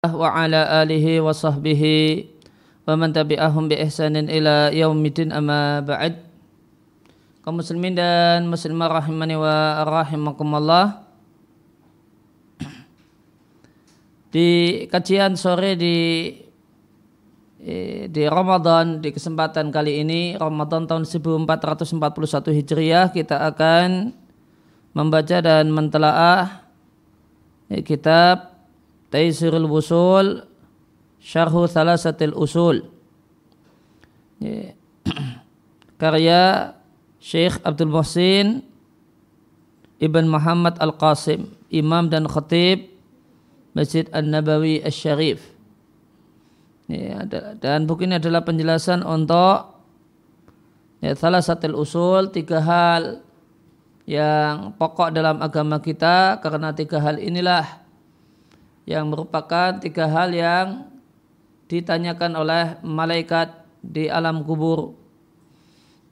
wa ala alihi wa sahbihi wa man tabi'ahum bi ihsanin ila yaumidin amma ba'd. Kaum muslimin dan muslimah rahimani wa rahimakumullah. Di kajian sore di di Ramadan di kesempatan kali ini Ramadan tahun 1441 Hijriah kita akan membaca dan mentelaah kitab Taisirul Wusul Syarhu Thalasatil Usul ya. Karya Syekh Abdul Muhsin Ibn Muhammad Al-Qasim Imam dan Khatib Masjid An-Nabawi Al-Sharif Dan buku ini adalah penjelasan untuk ya, Thalasatil Usul Tiga hal yang pokok dalam agama kita Karena tiga hal inilah yang merupakan tiga hal yang ditanyakan oleh malaikat di alam kubur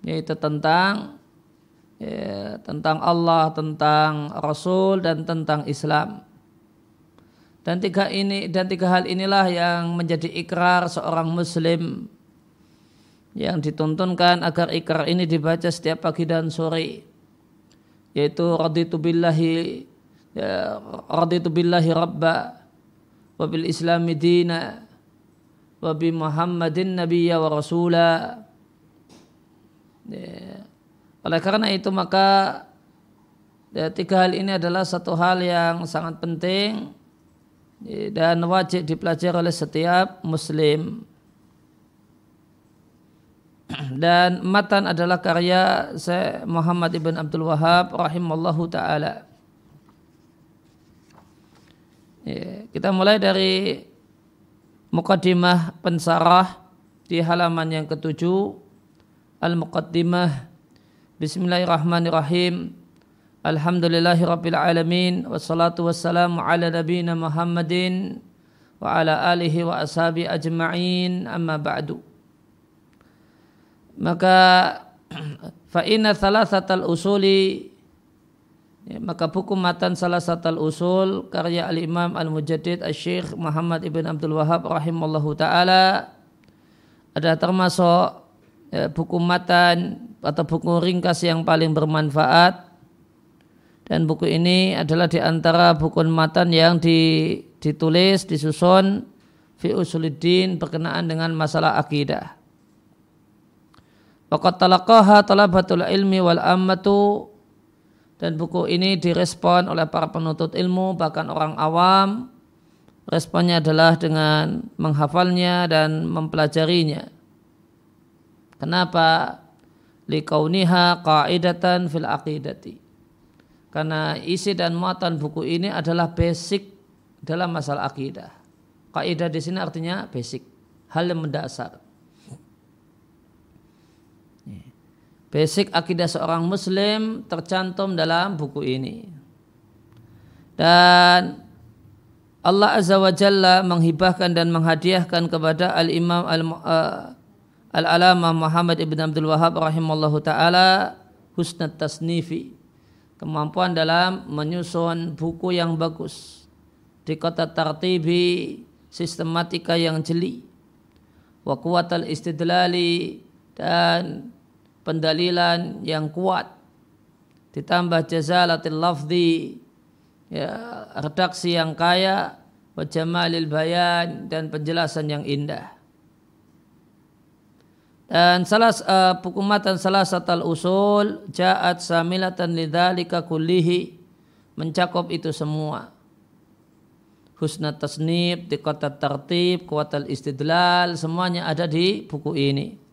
yaitu tentang ya, tentang Allah, tentang Rasul dan tentang Islam. Dan tiga ini dan tiga hal inilah yang menjadi ikrar seorang muslim yang dituntunkan agar ikrar ini dibaca setiap pagi dan sore yaitu raditu billahi ya, raditu billahi rabba wabil islami dina wabi muhammadin nabiyya wa rasula. Ya. oleh karena itu maka ya, tiga hal ini adalah satu hal yang sangat penting ya, dan wajib dipelajari oleh setiap muslim. Dan matan adalah karya Muhammad ibn Abdul Wahab rahimallahu taala Ya, kita mulai dari mukaddimah pensarah di halaman yang ketujuh. Al-Muqaddimah. Bismillahirrahmanirrahim. Alhamdulillahi Rabbil Alamin. Wassalatu wassalamu ala nabina Muhammadin Wa ala alihi wa ashabi ajma'in. Amma ba'du. Maka Fa inna thalathatal usuli Ya, maka buku matan salah satu usul karya al-imam al-mujaddid al-syekh Muhammad ibn Abdul Wahab rahimallahu ta'ala ada termasuk ya, buku matan atau buku ringkas yang paling bermanfaat dan buku ini adalah di antara buku matan yang ditulis, disusun fi usuluddin berkenaan dengan masalah akidah. Waqat talaqaha talabatul ilmi wal ammatu dan buku ini direspon oleh para penuntut ilmu bahkan orang awam. Responnya adalah dengan menghafalnya dan mempelajarinya. Kenapa? Likauniha qaidatan fil aqidati. Karena isi dan muatan buku ini adalah basic dalam masalah akidah. Kaidah di sini artinya basic hal yang mendasar Basic akidah seorang muslim tercantum dalam buku ini. Dan Allah Azza wa Jalla menghibahkan dan menghadiahkan kepada Al-Imam uh, Al-Alamah Muhammad Ibn Abdul Wahab rahimallahu taala husnat tasnifi kemampuan dalam menyusun buku yang bagus di kota tartibi sistematika yang jeli wa istidlali dan pendalilan yang kuat. Ditambah jazalatil lafzi ya, redaksi yang kaya wa jamalil bayan dan penjelasan yang indah. Dan salah uh, buku matan salah satu usul ja'at samilatan lidzalika kullihi mencakup itu semua. Husna tasnib, dikotat tertib, kuatal istidlal, semuanya ada di buku ini.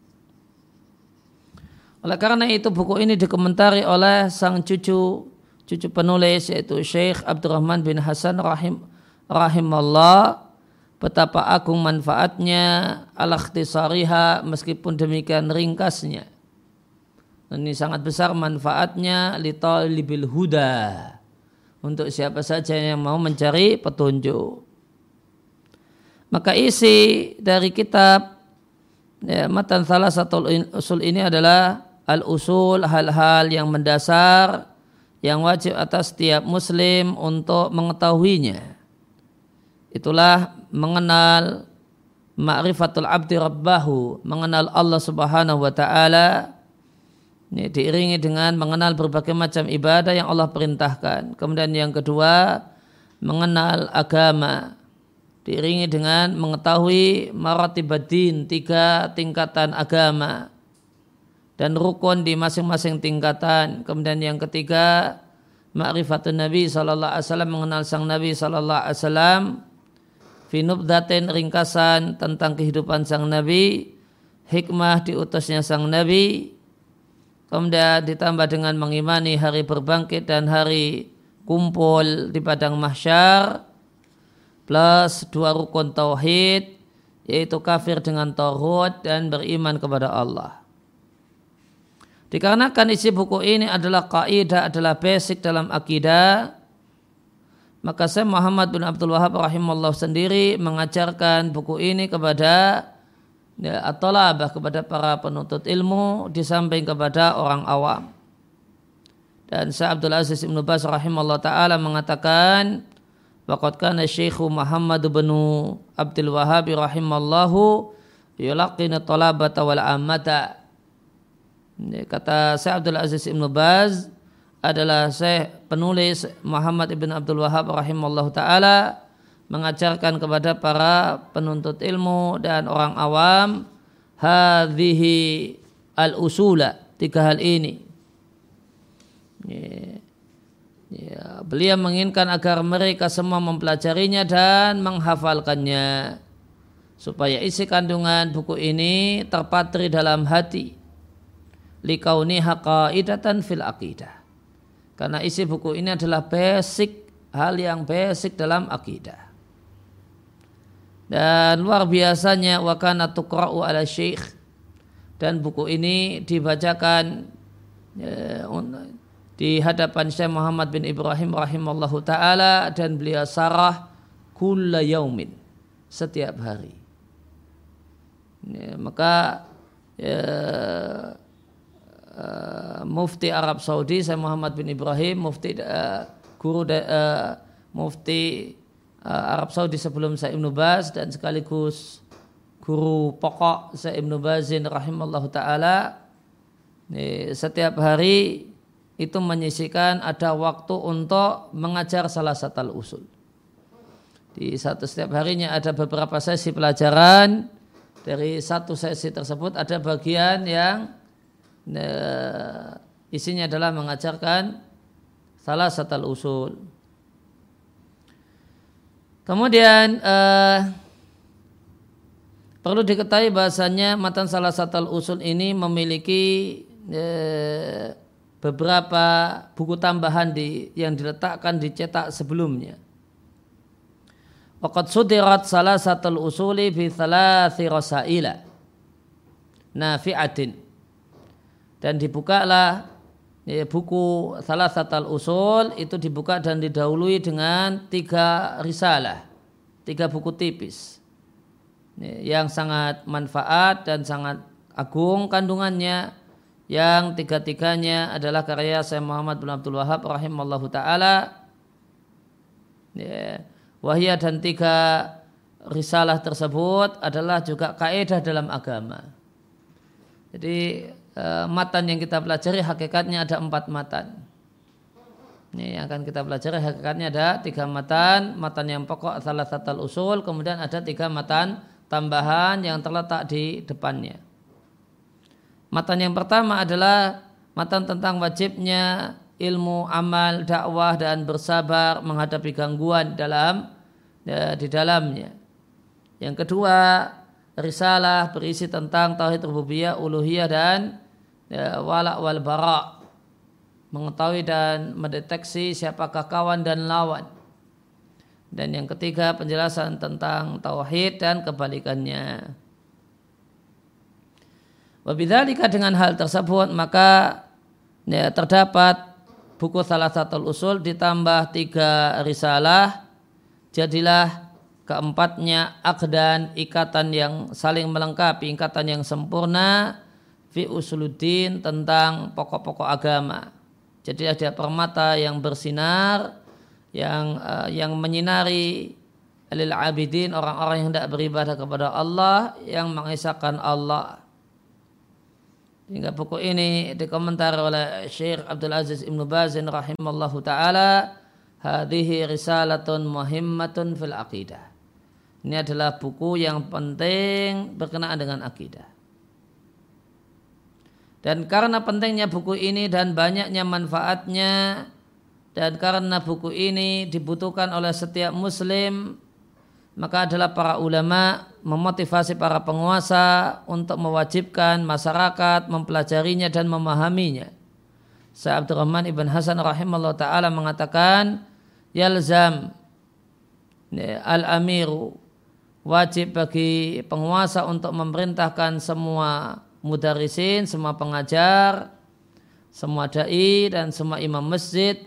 Oleh karena itu buku ini dikomentari oleh sang cucu cucu penulis yaitu Syekh Abdurrahman bin Hasan rahim rahimallah betapa agung manfaatnya al meskipun demikian ringkasnya. Ini sangat besar manfaatnya li talibil huda untuk siapa saja yang mau mencari petunjuk. Maka isi dari kitab ya, matan salah satu usul ini adalah al-usul hal-hal yang mendasar yang wajib atas setiap muslim untuk mengetahuinya. itulah mengenal ma'rifatul abdi rabbahu, mengenal Allah Subhanahu wa taala diiringi dengan mengenal berbagai macam ibadah yang Allah perintahkan. Kemudian yang kedua, mengenal agama. Diiringi dengan mengetahui maratibadin, tiga tingkatan agama. Dan rukun di masing-masing tingkatan. Kemudian yang ketiga, ma'rifatun Nabi SAW, mengenal sang Nabi SAW. Finubdatin ringkasan tentang kehidupan sang Nabi. Hikmah diutusnya sang Nabi Kemudian ditambah dengan mengimani hari berbangkit dan hari kumpul di padang mahsyar plus dua rukun tauhid yaitu kafir dengan tauhid dan beriman kepada Allah. Dikarenakan isi buku ini adalah kaidah adalah basic dalam akidah maka saya Muhammad bin Abdul Wahab rahimahullah sendiri mengajarkan buku ini kepada ya, atau labah kepada para penuntut ilmu di samping kepada orang awam. Dan Syekh Abdul Aziz Ibn Bas rahimahullah ta'ala mengatakan Waqad kana Syekh Muhammad bin Abdul Wahhab rahimallahu yulaqina talabata wal ammata. Kata Syekh Abdul Aziz Ibn Baz adalah Syekh penulis Muhammad Ibn Abdul Wahhab rahimallahu taala mengajarkan kepada para penuntut ilmu dan orang awam hadhihi al-usula tiga hal ini. Ya, beliau menginginkan agar mereka semua mempelajarinya dan menghafalkannya supaya isi kandungan buku ini terpatri dalam hati likauni haqaidatan fil aqidah. Karena isi buku ini adalah basic hal yang basic dalam akidah dan luar biasanya wakana tukra'u ala syekh dan buku ini dibacakan ya, di hadapan Syekh Muhammad bin Ibrahim rahimallahu taala dan beliau sarah kulla yaumin setiap hari. Ya, maka ya, uh, mufti Arab Saudi Syekh Muhammad bin Ibrahim mufti uh, guru uh, mufti uh, Arab Saudi sebelum saya Ibnu Baz dan sekaligus guru pokok saya Ibnu Bazin rahimallahu taala setiap hari itu menyisikan ada waktu untuk mengajar salah satu usul. Di satu setiap harinya ada beberapa sesi pelajaran. Dari satu sesi tersebut ada bagian yang uh, isinya adalah mengajarkan salah satu usul. Kemudian uh, perlu diketahui bahasanya matan salah satu usul ini memiliki uh, beberapa buku tambahan di, yang diletakkan dicetak sebelumnya. Waqad sudirat salah satu usuli fi thalathi rasaila nafi'atin. Dan dibukalah ya, buku salah satu usul itu dibuka dan didahului dengan tiga risalah, tiga buku tipis. Ya, yang sangat manfaat dan sangat agung kandungannya. Yang tiga-tiganya adalah karya Syekh Muhammad bin Abdul Wahab rahimallahu taala. Ya, wahya dan tiga risalah tersebut adalah juga kaidah dalam agama. Jadi Eh, matan yang kita pelajari hakikatnya ada empat matan. Ini yang akan kita pelajari hakikatnya ada tiga matan, matan yang pokok salah satu usul, kemudian ada tiga matan tambahan yang terletak di depannya. Matan yang pertama adalah matan tentang wajibnya ilmu, amal, dakwah dan bersabar menghadapi gangguan dalam ya, di dalamnya. Yang kedua, risalah berisi tentang tauhid rububiyah, uluhiyah dan ya, wala wal bara. Mengetahui dan mendeteksi siapakah kawan dan lawan. Dan yang ketiga penjelasan tentang tauhid dan kebalikannya. Wabidzalika dengan hal tersebut maka ya, terdapat buku salah satu usul ditambah tiga risalah. Jadilah keempatnya akdan ikatan yang saling melengkapi ikatan yang sempurna fi usuluddin tentang pokok-pokok agama. Jadi ada permata yang bersinar yang uh, yang menyinari alil abidin orang-orang yang tidak beribadah kepada Allah yang mengisahkan Allah. Hingga buku ini dikomentari oleh Syekh Abdul Aziz Ibn Bazin rahimallahu taala, hadhihi risalatun muhimmatun fil aqidah. Ini adalah buku yang penting berkenaan dengan akidah. Dan karena pentingnya buku ini dan banyaknya manfaatnya dan karena buku ini dibutuhkan oleh setiap muslim maka adalah para ulama memotivasi para penguasa untuk mewajibkan masyarakat mempelajarinya dan memahaminya. Sa'ad Abdurrahman ibn Hasan rahimahullah ta'ala mengatakan, Yalzam al-amiru wajib bagi penguasa untuk memerintahkan semua mudarisin, semua pengajar, semua da'i dan semua imam masjid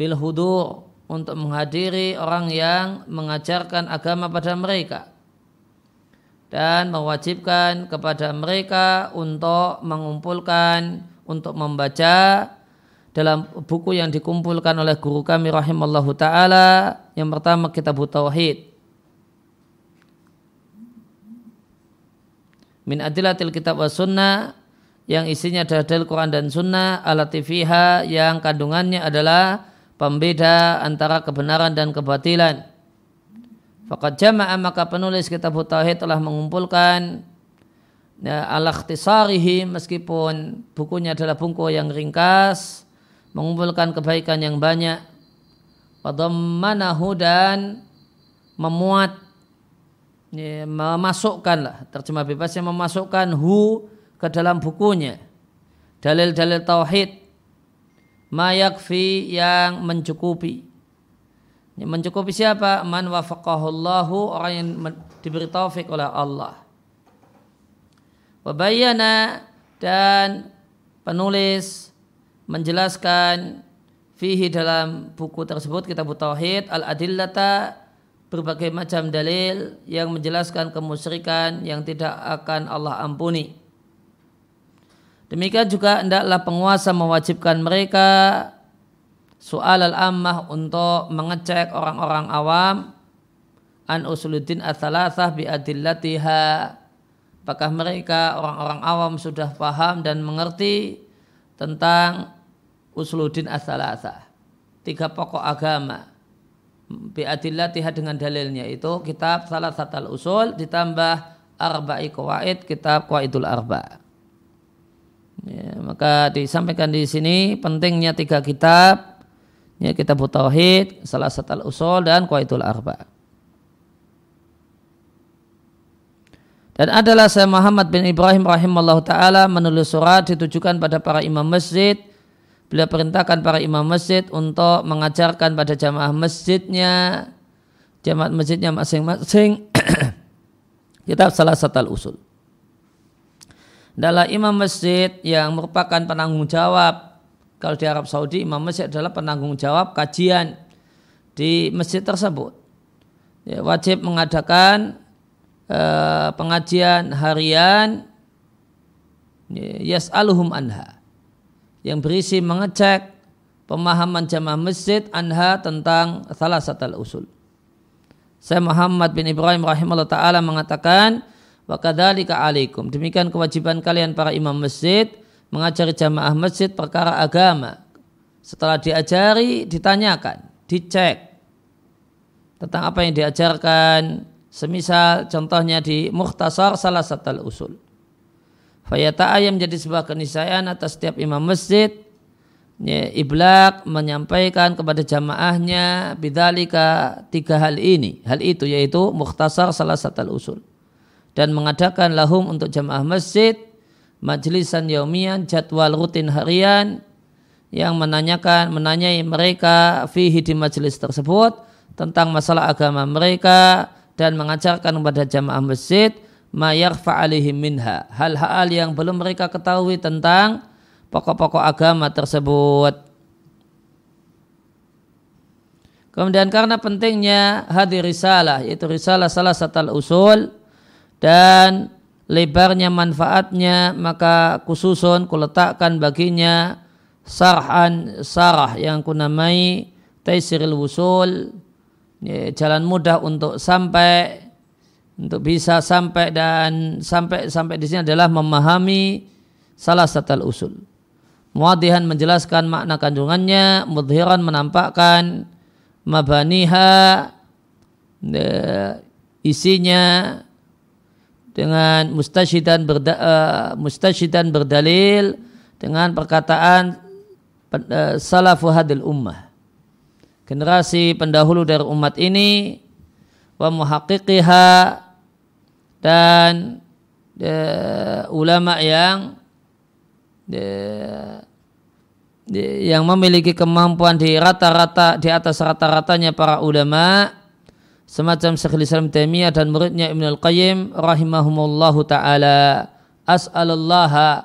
bil hudur untuk menghadiri orang yang mengajarkan agama pada mereka dan mewajibkan kepada mereka untuk mengumpulkan untuk membaca dalam buku yang dikumpulkan oleh guru kami rahimallahu taala. Yang pertama kitab tauhid min adilatil kitab wa sunnah yang isinya adalah dalil Quran dan sunnah alatifiha yang kandungannya adalah pembeda antara kebenaran dan kebatilan. Fakat jamaah maka penulis kitab Tauhid telah mengumpulkan ya, al-ikhtisarihi meskipun bukunya adalah buku yang ringkas, mengumpulkan kebaikan yang banyak. Wadhammanahu dan memuat ya, memasukkan lah terjemah bebasnya memasukkan hu ke dalam bukunya dalil-dalil tauhid mayakfi yang mencukupi. Yang mencukupi siapa? Man wafaqahullahu orang yang diberi taufik oleh Allah. Wabayana dan penulis menjelaskan fihi dalam buku tersebut kita tauhid al adillata berbagai macam dalil yang menjelaskan kemusyrikan yang tidak akan Allah ampuni. Demikian juga hendaklah penguasa mewajibkan mereka soal al-ammah untuk mengecek orang-orang awam an usuluddin ats-tsalatsah bi adillatiha. Apakah mereka orang-orang awam sudah paham dan mengerti tentang usuluddin ats-tsalatsah. Tiga pokok agama. Bi adillatiha dengan dalilnya itu kitab salah satu usul ditambah arba'i qawaid kitab qawaidul arba'. Ya, maka disampaikan di sini pentingnya tiga kitab, ya kitab tauhid, salah satu usul dan qaidul arba. Dan adalah saya Muhammad bin Ibrahim rahimallahu taala menulis surat ditujukan pada para imam masjid. Beliau perintahkan para imam masjid untuk mengajarkan pada jamaah masjidnya, jamaah masjidnya masing-masing. Kitab salah satu usul. Adalah imam masjid yang merupakan penanggung jawab kalau di Arab Saudi imam masjid adalah penanggung jawab kajian di masjid tersebut. Ya, wajib mengadakan eh, pengajian harian ya, yas'aluhum anha yang berisi mengecek pemahaman jamaah masjid anha tentang salah satu usul. Saya Muhammad bin Ibrahim rahimahullah taala mengatakan Wa kadzalika alaikum. Demikian kewajiban kalian para imam masjid mengajari jamaah masjid perkara agama. Setelah diajari, ditanyakan, dicek tentang apa yang diajarkan. Semisal contohnya di mukhtasar salah satu usul. Fayata ayam menjadi sebuah keniscayaan atas setiap imam masjid ya, iblak menyampaikan kepada jamaahnya bidalika tiga hal ini. Hal itu yaitu mukhtasar salah satu usul dan mengadakan lahum untuk jamaah masjid majlisan yaumian jadwal rutin harian yang menanyakan menanyai mereka fihi di majelis tersebut tentang masalah agama mereka dan mengajarkan kepada jamaah masjid mayar fa'alihim minha. Hal-hal yang belum mereka ketahui tentang pokok-pokok agama tersebut. Kemudian karena pentingnya hadir risalah yaitu risalah salah satu usul dan lebarnya manfaatnya maka khususun kuletakkan baginya sarhan sarah yang kunamai taisiril wusul ya, jalan mudah untuk sampai untuk bisa sampai dan sampai sampai di sini adalah memahami salah satu usul. Muadihan menjelaskan makna kandungannya, mudhiran menampakkan mabaniha isinya dengan mustasyidan berda, uh, mustasyidan berdalil dengan perkataan uh, salafu hadil ummah generasi pendahulu dari umat ini wa muhaqqiqiha dan uh, ulama yang yang memiliki kemampuan di rata-rata di atas rata-ratanya para ulama semacam Syekhul Islam Taimiyah dan muridnya Ibnu Al-Qayyim rahimahumullahu taala. As'alullah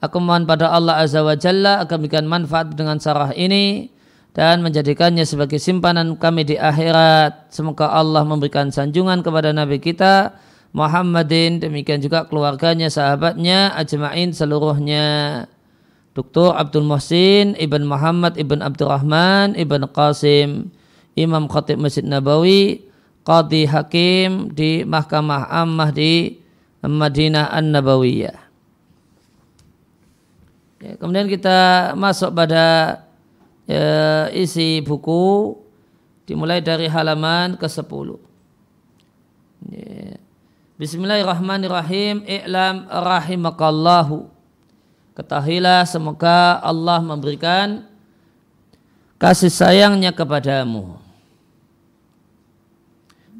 aku mohon pada Allah azza wa jalla akan memberikan manfaat dengan sarah ini dan menjadikannya sebagai simpanan kami di akhirat. Semoga Allah memberikan sanjungan kepada nabi kita Muhammadin demikian juga keluarganya sahabatnya ajma'in seluruhnya Dr. Abdul Muhsin Ibn Muhammad Ibn Abdurrahman Ibn Qasim Imam Khatib Masjid Nabawi Qadi Hakim di Mahkamah Ammah di Madinah An-Nabawiyah ya, kemudian kita masuk pada ya, isi buku dimulai dari halaman ke-10 ya. Bismillahirrahmanirrahim I'lam rahimakallahu Ketahuilah semoga Allah memberikan kasih sayangnya kepadamu.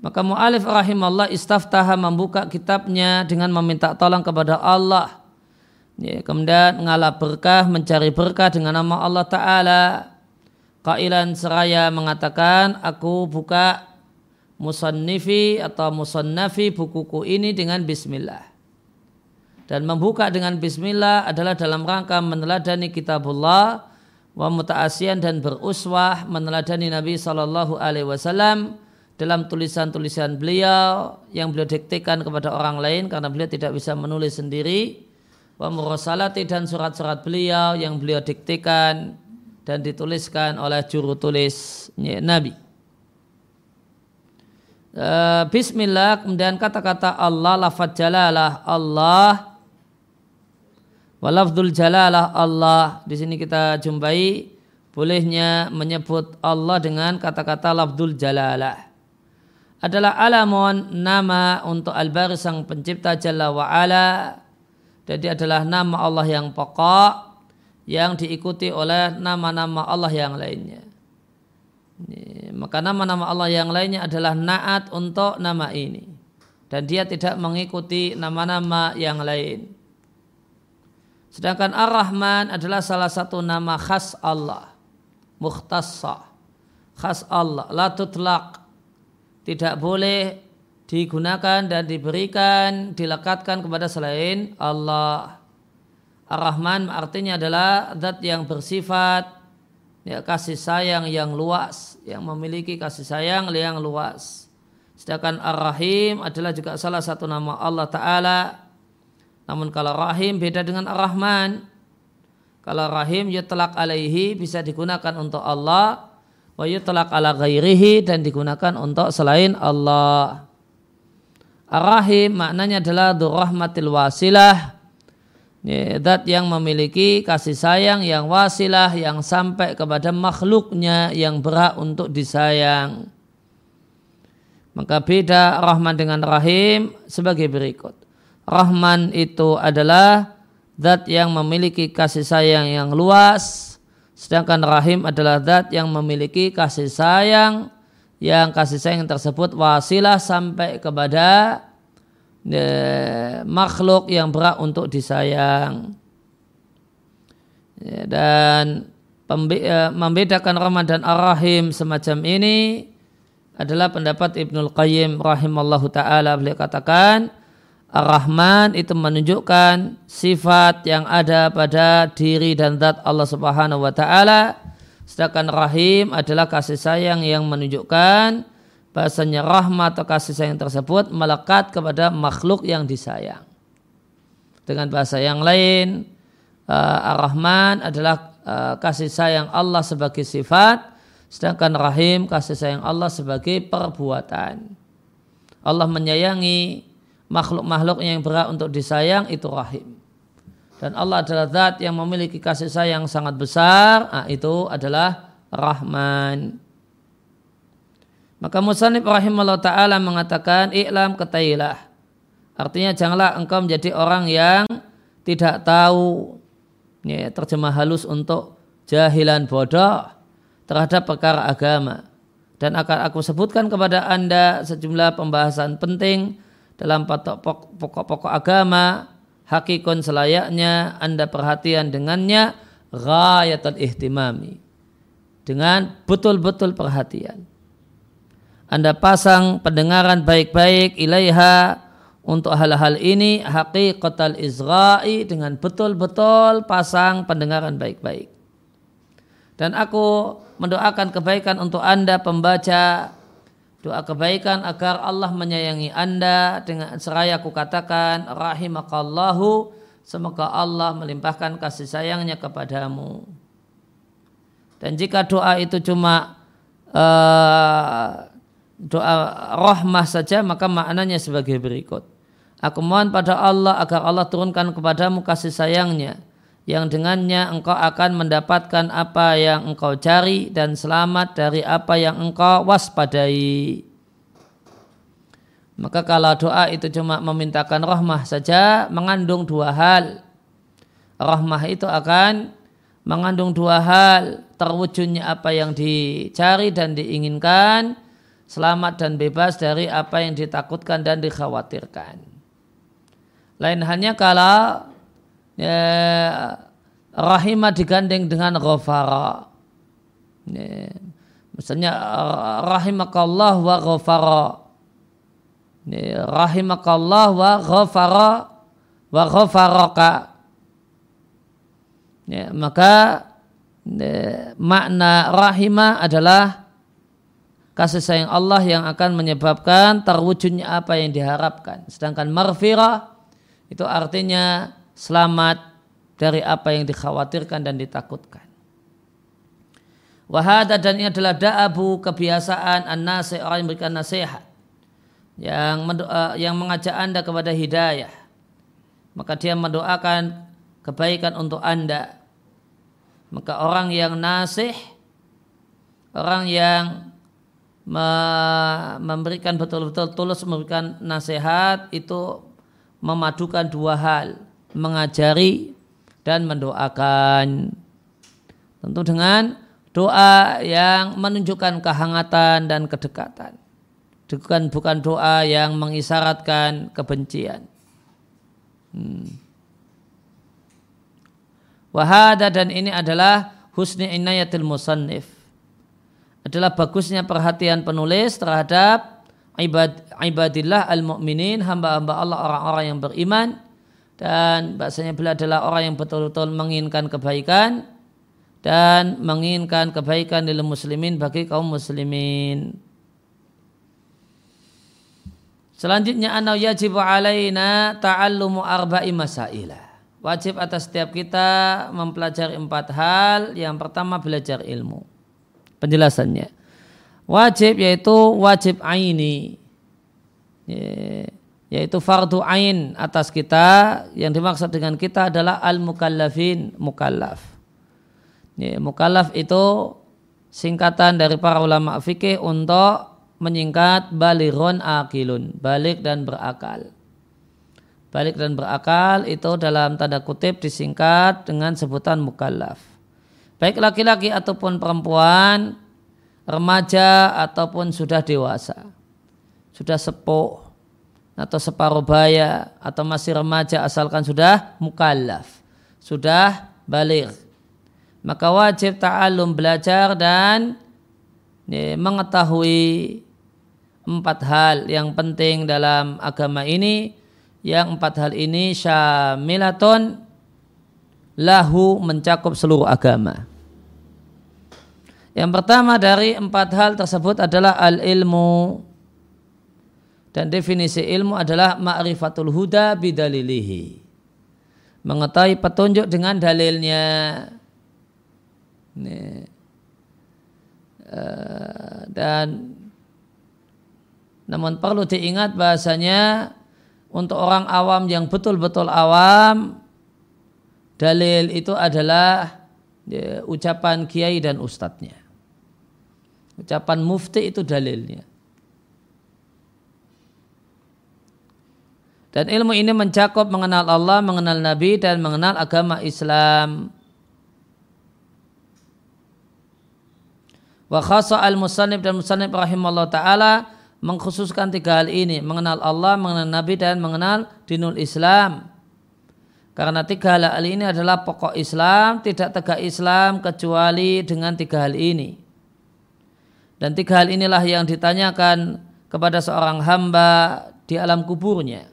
Maka mu'alif rahimahullah istaftaha membuka kitabnya dengan meminta tolong kepada Allah. Ya, kemudian mengalah berkah, mencari berkah dengan nama Allah Ta'ala. Kailan seraya mengatakan, aku buka musannifi atau musannafi bukuku ini dengan bismillah dan membuka dengan bismillah adalah dalam rangka meneladani kitabullah wa muta'asian dan beruswah meneladani Nabi sallallahu alaihi wasallam dalam tulisan-tulisan beliau yang beliau diktekan kepada orang lain karena beliau tidak bisa menulis sendiri wa murasalati dan surat-surat beliau yang beliau diktekan dan dituliskan oleh juru tulis Nabi. Uh, Bismillah kemudian kata-kata Allah lafaz jalalah Allah Walafdul jalalah Allah. Di sini kita jumpai bolehnya menyebut Allah dengan kata-kata lafdul jalalah. Adalah alamun nama untuk al-bari sang pencipta Jalla wa'ala. Jadi adalah nama Allah yang pokok yang diikuti oleh nama-nama Allah yang lainnya. Maka nama-nama Allah yang lainnya adalah naat untuk nama ini. Dan dia tidak mengikuti nama-nama yang lain. Sedangkan Ar-Rahman adalah salah satu nama khas Allah. Mukhtassa. Khas Allah. La tutlaq. Tidak boleh digunakan dan diberikan, dilekatkan kepada selain Allah. Ar-Rahman artinya adalah zat yang bersifat ya, kasih sayang yang luas, yang memiliki kasih sayang yang luas. Sedangkan Ar-Rahim adalah juga salah satu nama Allah Ta'ala namun kalau rahim beda dengan ar-Rahman. Kalau rahim yutlaq alaihi bisa digunakan untuk Allah. Wa yutlaq ala ghairihi dan digunakan untuk selain Allah. Ar-Rahim maknanya adalah durrahmatil wasilah. Dat yang memiliki kasih sayang yang wasilah yang sampai kepada makhluknya yang berhak untuk disayang. Maka beda Rahman dengan Rahim sebagai berikut. Rahman itu adalah zat yang memiliki kasih sayang yang luas, sedangkan Rahim adalah zat yang memiliki kasih sayang yang kasih sayang tersebut wasilah sampai kepada e, makhluk yang berat untuk disayang. Ya, dan pembe, e, membedakan Rahman dan Ar-Rahim semacam ini adalah pendapat Ibnul Qayyim rahimallahu taala beliau katakan Ar-Rahman itu menunjukkan sifat yang ada pada diri dan zat Allah Subhanahu wa taala. Sedangkan Rahim adalah kasih sayang yang menunjukkan bahasanya rahmat atau kasih sayang tersebut melekat kepada makhluk yang disayang. Dengan bahasa yang lain, uh, Ar-Rahman adalah uh, kasih sayang Allah sebagai sifat, Sedangkan rahim kasih sayang Allah sebagai perbuatan. Allah menyayangi makhluk-makhluk yang berat untuk disayang itu rahim. Dan Allah adalah zat yang memiliki kasih sayang sangat besar, nah, itu adalah Rahman. Maka Musanib rahimahullah ta'ala mengatakan, I'lam ketailah. Artinya janganlah engkau menjadi orang yang tidak tahu ya, terjemah halus untuk jahilan bodoh terhadap perkara agama. Dan akan aku sebutkan kepada Anda sejumlah pembahasan penting dalam pokok-pokok agama, hakikon selayaknya Anda perhatian dengannya, ghayatul ihtimami. Dengan betul-betul perhatian. Anda pasang pendengaran baik-baik ilaiha untuk hal-hal ini hakikatul izra'i dengan betul-betul pasang pendengaran baik-baik. Dan aku mendoakan kebaikan untuk Anda pembaca doa kebaikan agar Allah menyayangi Anda dengan seraya aku katakan rahimakallahu semoga Allah melimpahkan kasih sayangnya kepadamu. Dan jika doa itu cuma uh, doa rahmah saja maka maknanya sebagai berikut. Aku mohon pada Allah agar Allah turunkan kepadamu kasih sayangnya yang dengannya engkau akan mendapatkan apa yang engkau cari dan selamat dari apa yang engkau waspadai. Maka kalau doa itu cuma memintakan rahmah saja mengandung dua hal. Rahmah itu akan mengandung dua hal. Terwujudnya apa yang dicari dan diinginkan. Selamat dan bebas dari apa yang ditakutkan dan dikhawatirkan. Lain halnya kalau ya, rahimah digandeng dengan ghafara. Ya, misalnya rahimakallah wa ghafara. Ya, rahimakallah wa ghafara wa ghafaraka. Ya, maka ya, makna rahimah adalah kasih sayang Allah yang akan menyebabkan terwujudnya apa yang diharapkan. Sedangkan marfirah itu artinya selamat dari apa yang dikhawatirkan dan ditakutkan. Wahada dan ini adalah da'abu kebiasaan an-nasi orang yang memberikan nasihat yang mendoa, yang mengajak anda kepada hidayah maka dia mendoakan kebaikan untuk anda maka orang yang nasih orang yang memberikan betul-betul tulus memberikan nasihat itu memadukan dua hal mengajari dan mendoakan. Tentu dengan doa yang menunjukkan kehangatan dan kedekatan. Bukan bukan doa yang mengisyaratkan kebencian. Hmm. Wahada dan ini adalah husni inayatil musannif. Adalah bagusnya perhatian penulis terhadap ibad, ibadillah al-mu'minin, hamba-hamba Allah orang-orang yang beriman dan bahasanya beliau adalah orang yang betul-betul menginginkan kebaikan dan menginginkan kebaikan dalam muslimin bagi kaum muslimin. Selanjutnya anau yajibu alaina ta'allumu arba'i masailah. Wajib atas setiap kita mempelajari empat hal. Yang pertama belajar ilmu. Penjelasannya. Wajib yaitu wajib aini. Yeah yaitu fardu ain atas kita yang dimaksud dengan kita adalah al mukallafin mukallaf ya, mukallaf itu singkatan dari para ulama fikih untuk menyingkat balighun akilun balik dan berakal balik dan berakal itu dalam tanda kutip disingkat dengan sebutan mukallaf baik laki-laki ataupun perempuan remaja ataupun sudah dewasa sudah sepuh atau separuh baya atau masih remaja asalkan sudah mukallaf, sudah balik. Maka wajib ta'alum belajar dan ya, mengetahui empat hal yang penting dalam agama ini. Yang empat hal ini syamilatun lahu mencakup seluruh agama. Yang pertama dari empat hal tersebut adalah al-ilmu dan definisi ilmu adalah ma'rifatul huda bidalilihi. Mengetahui petunjuk dengan dalilnya. Ini. uh, dan namun perlu diingat bahasanya untuk orang awam yang betul-betul awam dalil itu adalah ya, ucapan kiai dan ustadznya. Ucapan mufti itu dalilnya. Dan ilmu ini mencakup mengenal Allah, mengenal Nabi, dan mengenal agama Islam. Wa khasa al-musannib dan musannib rahimahullah ta'ala mengkhususkan tiga hal ini. Mengenal Allah, mengenal Nabi, dan mengenal dinul Islam. Karena tiga hal ini adalah pokok Islam, tidak tegak Islam kecuali dengan tiga hal ini. Dan tiga hal inilah yang ditanyakan kepada seorang hamba di alam kuburnya.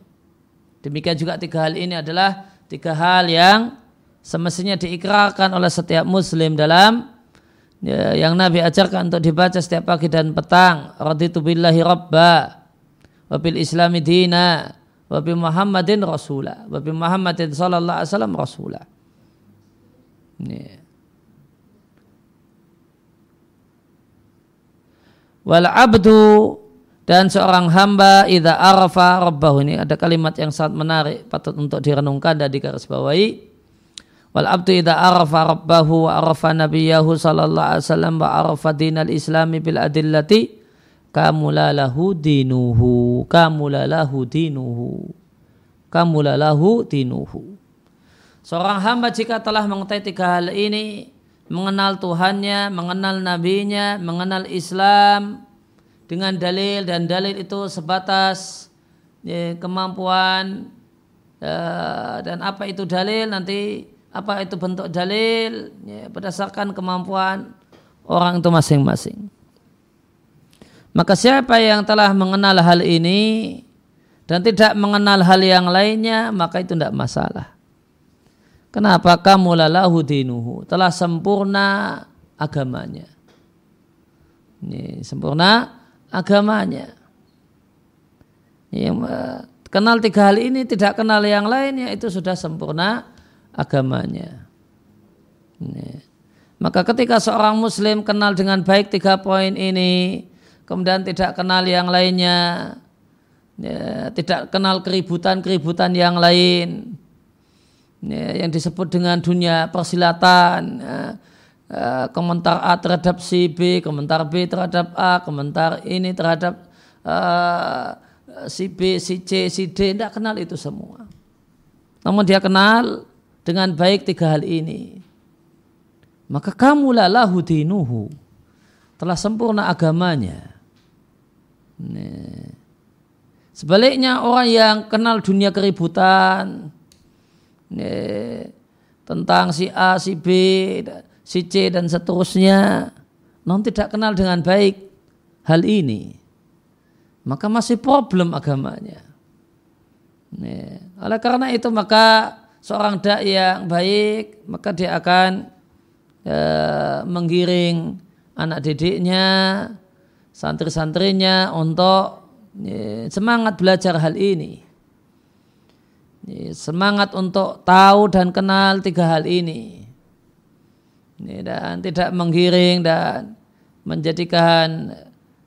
Demikian juga tiga hal ini adalah tiga hal yang semestinya diikrarkan oleh setiap muslim dalam ya, yang Nabi ajarkan untuk dibaca setiap pagi dan petang. Raditu billahi rabba wa bil islami dina wa bi Muhammadin rasula. Wa bi Muhammadin sallallahu alaihi wasallam rasula. Wal abdu dan seorang hamba idza arafa rabbahu. Ini ada kalimat yang sangat menarik patut untuk direnungkan dan digarisbawahi. Wal abdu idza arafa rabbahu wa arafa nabiyahu sallallahu alaihi wasallam wa arafa dinal islami bil adillati kamulalahu dinuhu kamulalahu dinuhu kamulalahu dinuhu seorang hamba jika telah mengetahui tiga hal ini mengenal Tuhannya mengenal nabinya mengenal Islam dengan dalil dan dalil itu sebatas ya, kemampuan ya, dan apa itu dalil nanti apa itu bentuk dalil ya, berdasarkan kemampuan orang itu masing-masing. Maka siapa yang telah mengenal hal ini dan tidak mengenal hal yang lainnya maka itu tidak masalah. Kenapa kamu lalahu dinuhu telah sempurna agamanya. Ini sempurna agamanya. Yang eh, kenal tiga hal ini tidak kenal yang lainnya itu sudah sempurna agamanya. Ini. Maka ketika seorang muslim kenal dengan baik tiga poin ini, kemudian tidak kenal yang lainnya, ya, tidak kenal keributan-keributan yang lain, ya, yang disebut dengan dunia persilatan, ya, Eh, komentar A terhadap si B, komentar B terhadap A, komentar ini terhadap uh, si B, si C, si D, tidak kenal itu semua. Namun dia kenal dengan baik tiga hal ini. Maka kamu lahu dinuhu. Telah sempurna agamanya. Sebaliknya orang yang kenal dunia keributan tentang si A, si B, si C dan seterusnya non tidak kenal dengan baik hal ini maka masih problem agamanya. Oleh karena itu maka seorang dai yang baik maka dia akan e, menggiring anak didiknya santri-santrinya untuk e, semangat belajar hal ini e, semangat untuk tahu dan kenal tiga hal ini dan tidak menggiring dan menjadikan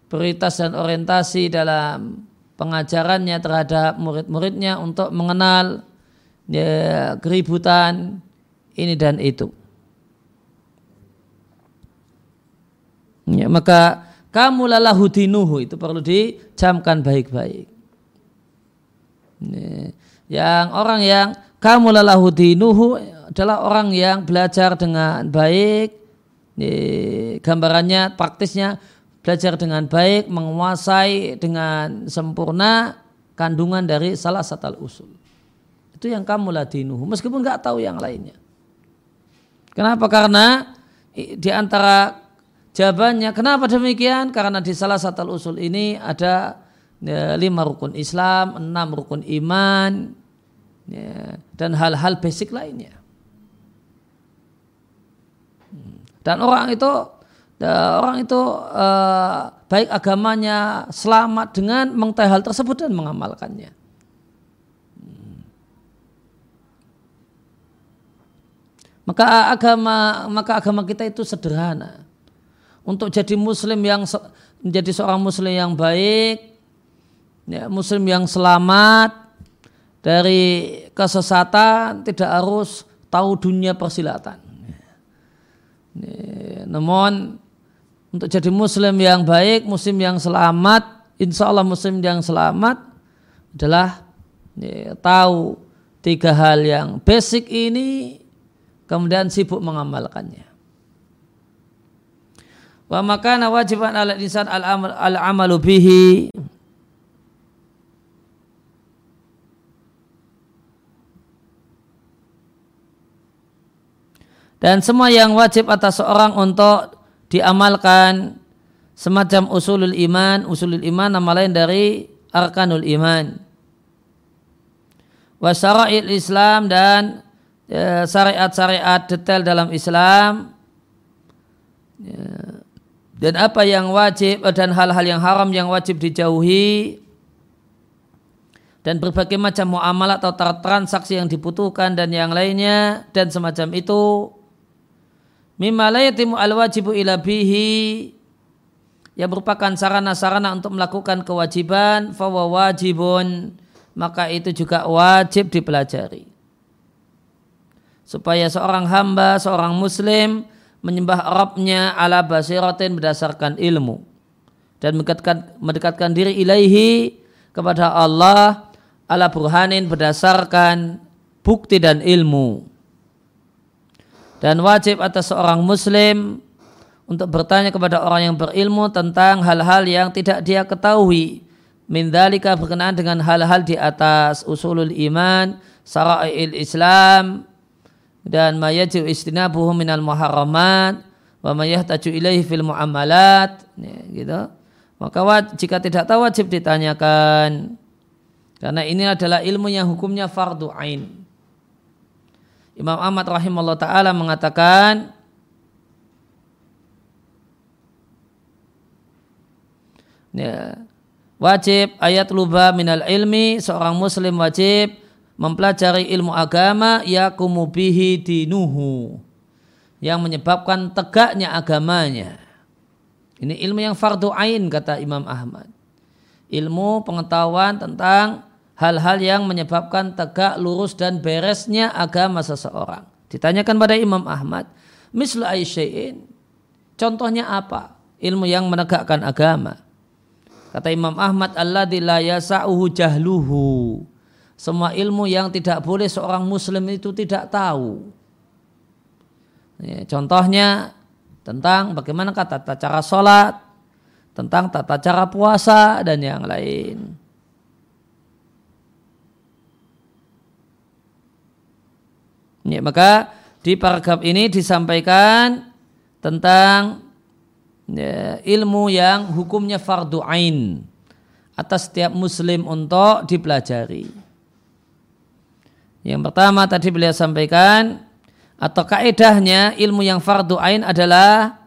prioritas dan orientasi dalam pengajarannya terhadap murid-muridnya untuk mengenal ya, keributan ini dan itu. Ya, maka kamu lalahu dinuhu itu perlu dicamkan baik-baik. Ya, yang orang yang kamu lalahu dinuhu adalah orang yang belajar dengan baik, gambarannya, praktisnya belajar dengan baik, menguasai dengan sempurna kandungan dari salah satu usul. Itu yang kamu ladinuhu, meskipun nggak tahu yang lainnya. Kenapa? Karena di antara jawabannya, kenapa demikian? Karena di salah satu usul ini ada ya, lima rukun Islam, enam rukun iman, ya, dan hal-hal basic lainnya. Dan orang itu orang itu uh, baik agamanya selamat dengan mengetahui hal tersebut dan mengamalkannya. Maka agama maka agama kita itu sederhana. Untuk jadi muslim yang menjadi seorang muslim yang baik, ya, muslim yang selamat dari kesesatan tidak harus tahu dunia persilatan. Ya, namun untuk jadi muslim yang baik, muslim yang selamat, insya Allah muslim yang selamat adalah ya, tahu tiga hal yang basic ini kemudian sibuk mengamalkannya. Wa makana wajiban ala insan al amal al amalu bihi. Dan semua yang wajib atas seorang untuk diamalkan semacam usulul iman, usulul iman nama lain dari arkanul iman. Wasyara'il Islam dan ya, syariat-syariat detail dalam Islam. Ya, dan apa yang wajib dan hal-hal yang haram yang wajib dijauhi dan berbagai macam muamalah atau transaksi yang dibutuhkan dan yang lainnya dan semacam itu mimma la yatimu al wajibu ila bihi yang merupakan sarana-sarana untuk melakukan kewajiban fawa wajibun maka itu juga wajib dipelajari. Supaya seorang hamba seorang muslim menyembah Rabbnya ala basiratin berdasarkan ilmu. Dan mendekatkan, mendekatkan diri ilaihi kepada Allah ala burhanin berdasarkan bukti dan ilmu. Dan wajib atas seorang muslim untuk bertanya kepada orang yang berilmu tentang hal-hal yang tidak dia ketahui. Min berkenaan dengan hal-hal di atas usulul iman sara'il islam dan mayajib istinabuhu minal muharramat wa mayahtaju ilaihi fil muamalat. Ya, gitu. Maka wajib, jika tidak tahu wajib ditanyakan. Karena ini adalah ilmu yang hukumnya fardu ain. Imam Ahmad rahimahullah taala mengatakan ya, wajib ayat luba minal ilmi seorang muslim wajib mempelajari ilmu agama yakumu bihi dinuhu yang menyebabkan tegaknya agamanya. Ini ilmu yang fardu ain kata Imam Ahmad. Ilmu pengetahuan tentang hal-hal yang menyebabkan tegak lurus dan beresnya agama seseorang. Ditanyakan pada Imam Ahmad, mislu aisya'in, contohnya apa? Ilmu yang menegakkan agama. Kata Imam Ahmad, Allah la yasa'uhu jahluhu. Semua ilmu yang tidak boleh seorang muslim itu tidak tahu. Ya, contohnya tentang bagaimana tata cara sholat, tentang tata cara puasa dan yang lain. Ya, maka di paragraf ini disampaikan tentang ya, ilmu yang hukumnya fardu ain atas setiap muslim untuk dipelajari. Yang pertama tadi beliau sampaikan atau kaedahnya ilmu yang fardu ain adalah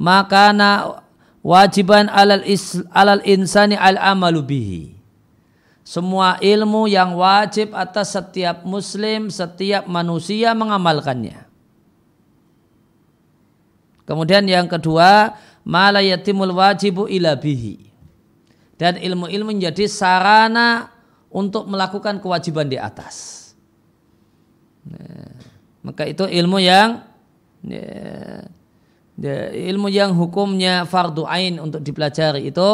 makana wajiban alal, is, alal insani al amalu bihi semua ilmu yang wajib atas setiap muslim, setiap manusia mengamalkannya. Kemudian yang kedua, malayatimul wajibu ila bihi. Dan ilmu-ilmu menjadi sarana untuk melakukan kewajiban di atas. Nah, maka itu ilmu yang ya, ya, ilmu yang hukumnya fardu ain untuk dipelajari itu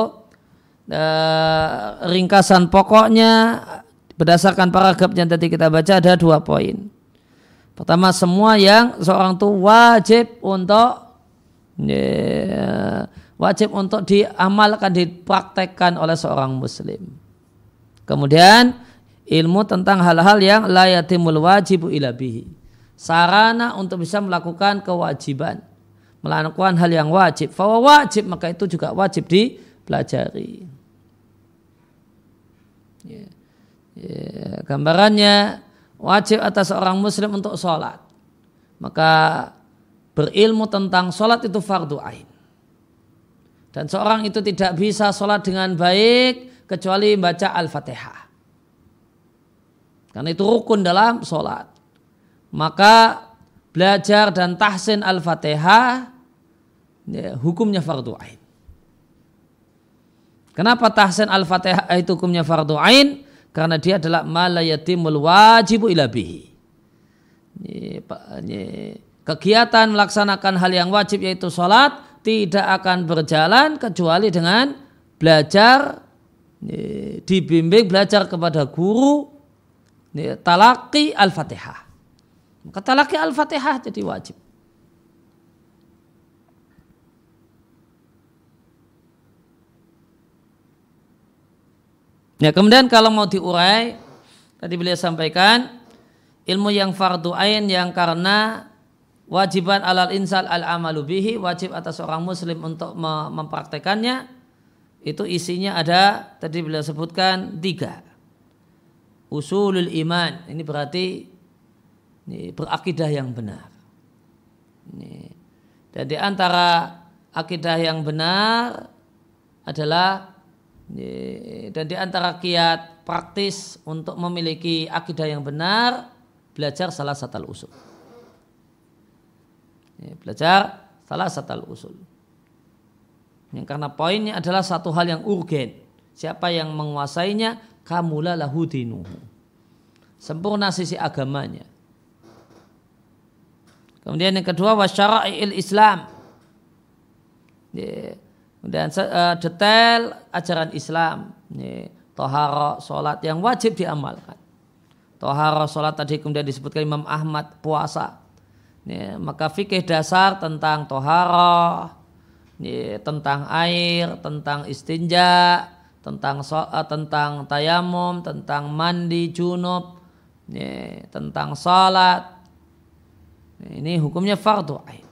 uh, ringkasan pokoknya berdasarkan paragraf yang tadi kita baca ada dua poin. Pertama semua yang seorang itu wajib untuk ya, wajib untuk diamalkan dipraktekkan oleh seorang muslim. Kemudian ilmu tentang hal-hal yang layatimul wajibu ila bihi. Sarana untuk bisa melakukan kewajiban. Melakukan hal yang wajib. Bahwa wajib maka itu juga wajib dipelajari. Ya. Ya, gambarannya wajib atas seorang muslim untuk sholat. Maka berilmu tentang sholat itu fardu ain. Dan seorang itu tidak bisa sholat dengan baik kecuali baca Al-Fatihah. Karena itu rukun dalam sholat. Maka belajar dan tahsin Al-Fatihah ya, hukumnya fardu ain. Kenapa tahsin al-fatihah itu hukumnya fardu ain? Karena dia adalah malayatimul wajibu ila bihi. Kegiatan melaksanakan hal yang wajib yaitu sholat tidak akan berjalan kecuali dengan belajar dibimbing belajar kepada guru talaki al-fatihah. Maka talaki al-fatihah jadi wajib. Ya, kemudian kalau mau diurai, tadi beliau sampaikan ilmu yang fardu ain yang karena wajiban alal insal al amalu bihi wajib atas orang muslim untuk mempraktekannya itu isinya ada tadi beliau sebutkan tiga usulul iman ini berarti ini berakidah yang benar ini. dan di antara akidah yang benar adalah dan di antara kiat praktis untuk memiliki akidah yang benar belajar salah satu usul. belajar salah satu usul. Yang karena poinnya adalah satu hal yang urgen. Siapa yang menguasainya, kamulah lahu dinuhu. Sempurna sisi agamanya. Kemudian yang kedua wasyara'il Islam. Kemudian uh, detail ajaran Islam. Ini, tohara, sholat yang wajib diamalkan. Tohara, sholat tadi kemudian disebutkan Imam Ahmad, puasa. Ini, maka fikih dasar tentang tohara, ini, tentang air, tentang istinja, tentang so, uh, tentang tayamum, tentang mandi junub, ini, tentang sholat. Ini hukumnya fardu ain.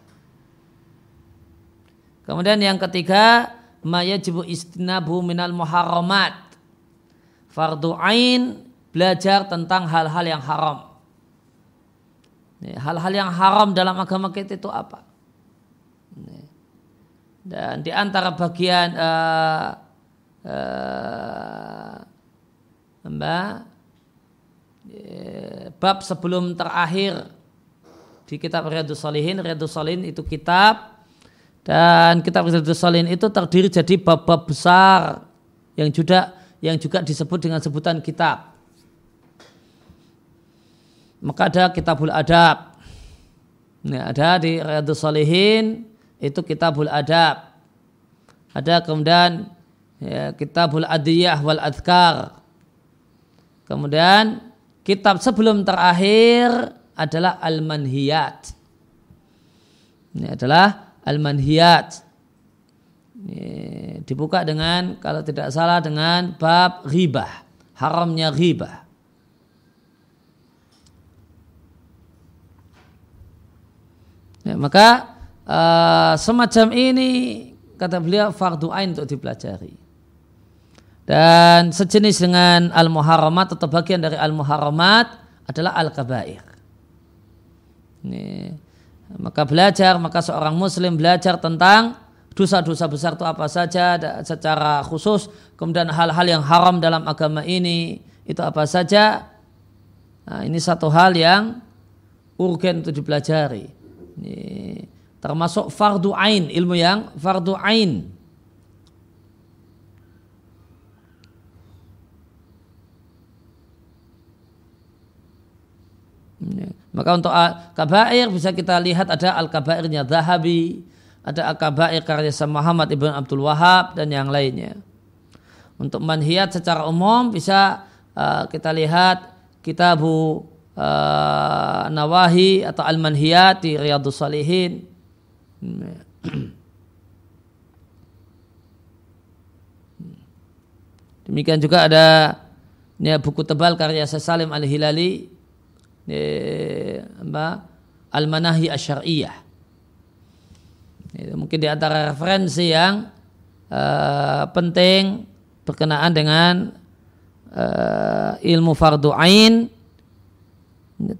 Kemudian yang ketiga, mayajibu istinabu minal muharramat. Fardu ain belajar tentang hal-hal yang haram. Hal-hal yang haram dalam agama kita itu apa? Dan di antara bagian uh, uh, mbak bab sebelum terakhir di kitab Riyadus Salihin, Riyadus Salihin itu kitab dan kitab Riyadus Salihin itu terdiri jadi bab-bab besar yang juga yang juga disebut dengan sebutan kitab. Maka ada kitabul adab. Nah, ada di Riyadus Salihin itu kitabul adab. Ada kemudian ya, kitabul adiyah wal adkar. Kemudian kitab sebelum terakhir adalah al-manhiyat. Ini adalah Al-Manhiyat. Dibuka dengan kalau tidak salah dengan bab ribah. Haramnya ribah. Ya, maka uh, semacam ini kata beliau fardu ain untuk dipelajari. Dan sejenis dengan al-muharramat atau bagian dari al-muharramat adalah al-kabair. Ini maka belajar, maka seorang muslim belajar tentang dosa-dosa besar itu apa saja secara khusus, kemudian hal-hal yang haram dalam agama ini itu apa saja. Nah, ini satu hal yang urgen untuk dipelajari. Ini termasuk fardu ain, ilmu yang fardu ain. Ini. Maka untuk kabair bisa kita lihat ada al-kabairnya Zahabi, ada al-kabair karya Muhammad Ibn Abdul Wahab dan yang lainnya. Untuk manhiat secara umum bisa uh, kita lihat kitabu uh, Nawahi atau Al-Manhiyat di Riyadus Salihin. Demikian juga ada ya, buku tebal karya Salim Al-Hilali. Al-manahi asyariyah. Mungkin di antara referensi yang uh, penting berkenaan dengan uh, ilmu fardu ain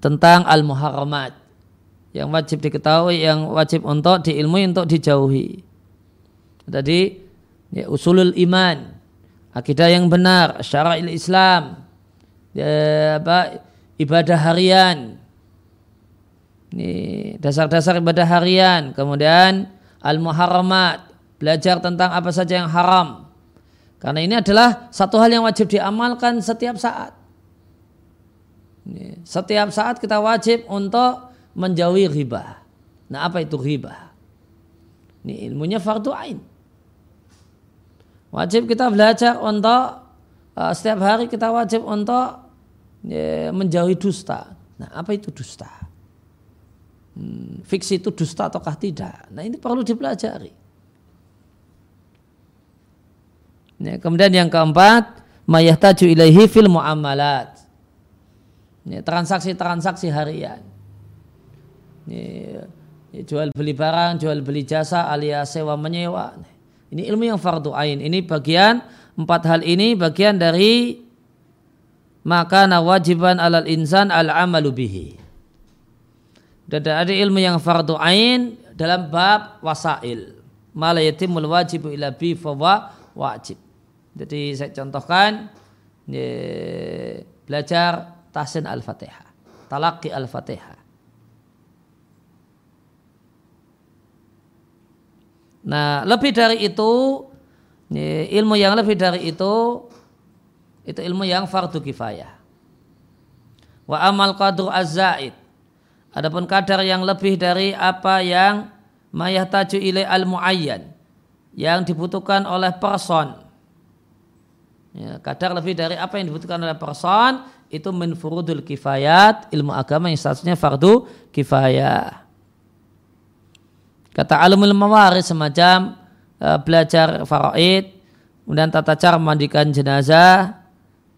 tentang al-muharramat yang wajib diketahui, yang wajib untuk diilmui, untuk dijauhi. Tadi ya, usulul iman, akidah yang benar, syara'il Islam, ya, apa, ibadah harian. Ini dasar-dasar ibadah harian. Kemudian Al-muharramat, belajar tentang apa saja yang haram. Karena ini adalah satu hal yang wajib diamalkan setiap saat. Setiap saat kita wajib untuk menjauhi riba. Nah apa itu riba? Ini ilmunya fardu ain. Wajib kita belajar untuk uh, setiap hari kita wajib untuk ya, menjauhi dusta. Nah apa itu dusta? Hmm, fiksi itu dusta ataukah tidak? Nah ini perlu dipelajari. Ya, kemudian yang keempat, mayahtaju ilaihi fil muamalat. Ya, transaksi-transaksi harian. Ya, jual beli barang, jual beli jasa alias sewa menyewa. Ini ilmu yang fardu ain. Ini bagian empat hal ini bagian dari maka nawajiban alal insan al amalu bihi. Dan ada ilmu yang fardu ain dalam bab wasail. Mala yatimul wajibu ila bi fawa wajib. Jadi saya contohkan ya, belajar tahsin al-fatihah. Talaki al-fatihah. Nah, lebih dari itu ilmu yang lebih dari itu itu ilmu yang fardu kifayah. Wa amal qadru az-zaid. Adapun kadar yang lebih dari apa yang mayahtaju ilai al-muayyan yang dibutuhkan oleh person. Ya, kadar lebih dari apa yang dibutuhkan oleh person itu min furudul kifayat, ilmu agama yang statusnya fardu kifayah. Kata alimul mawaris semacam uh, belajar faraid, kemudian tata cara memandikan jenazah,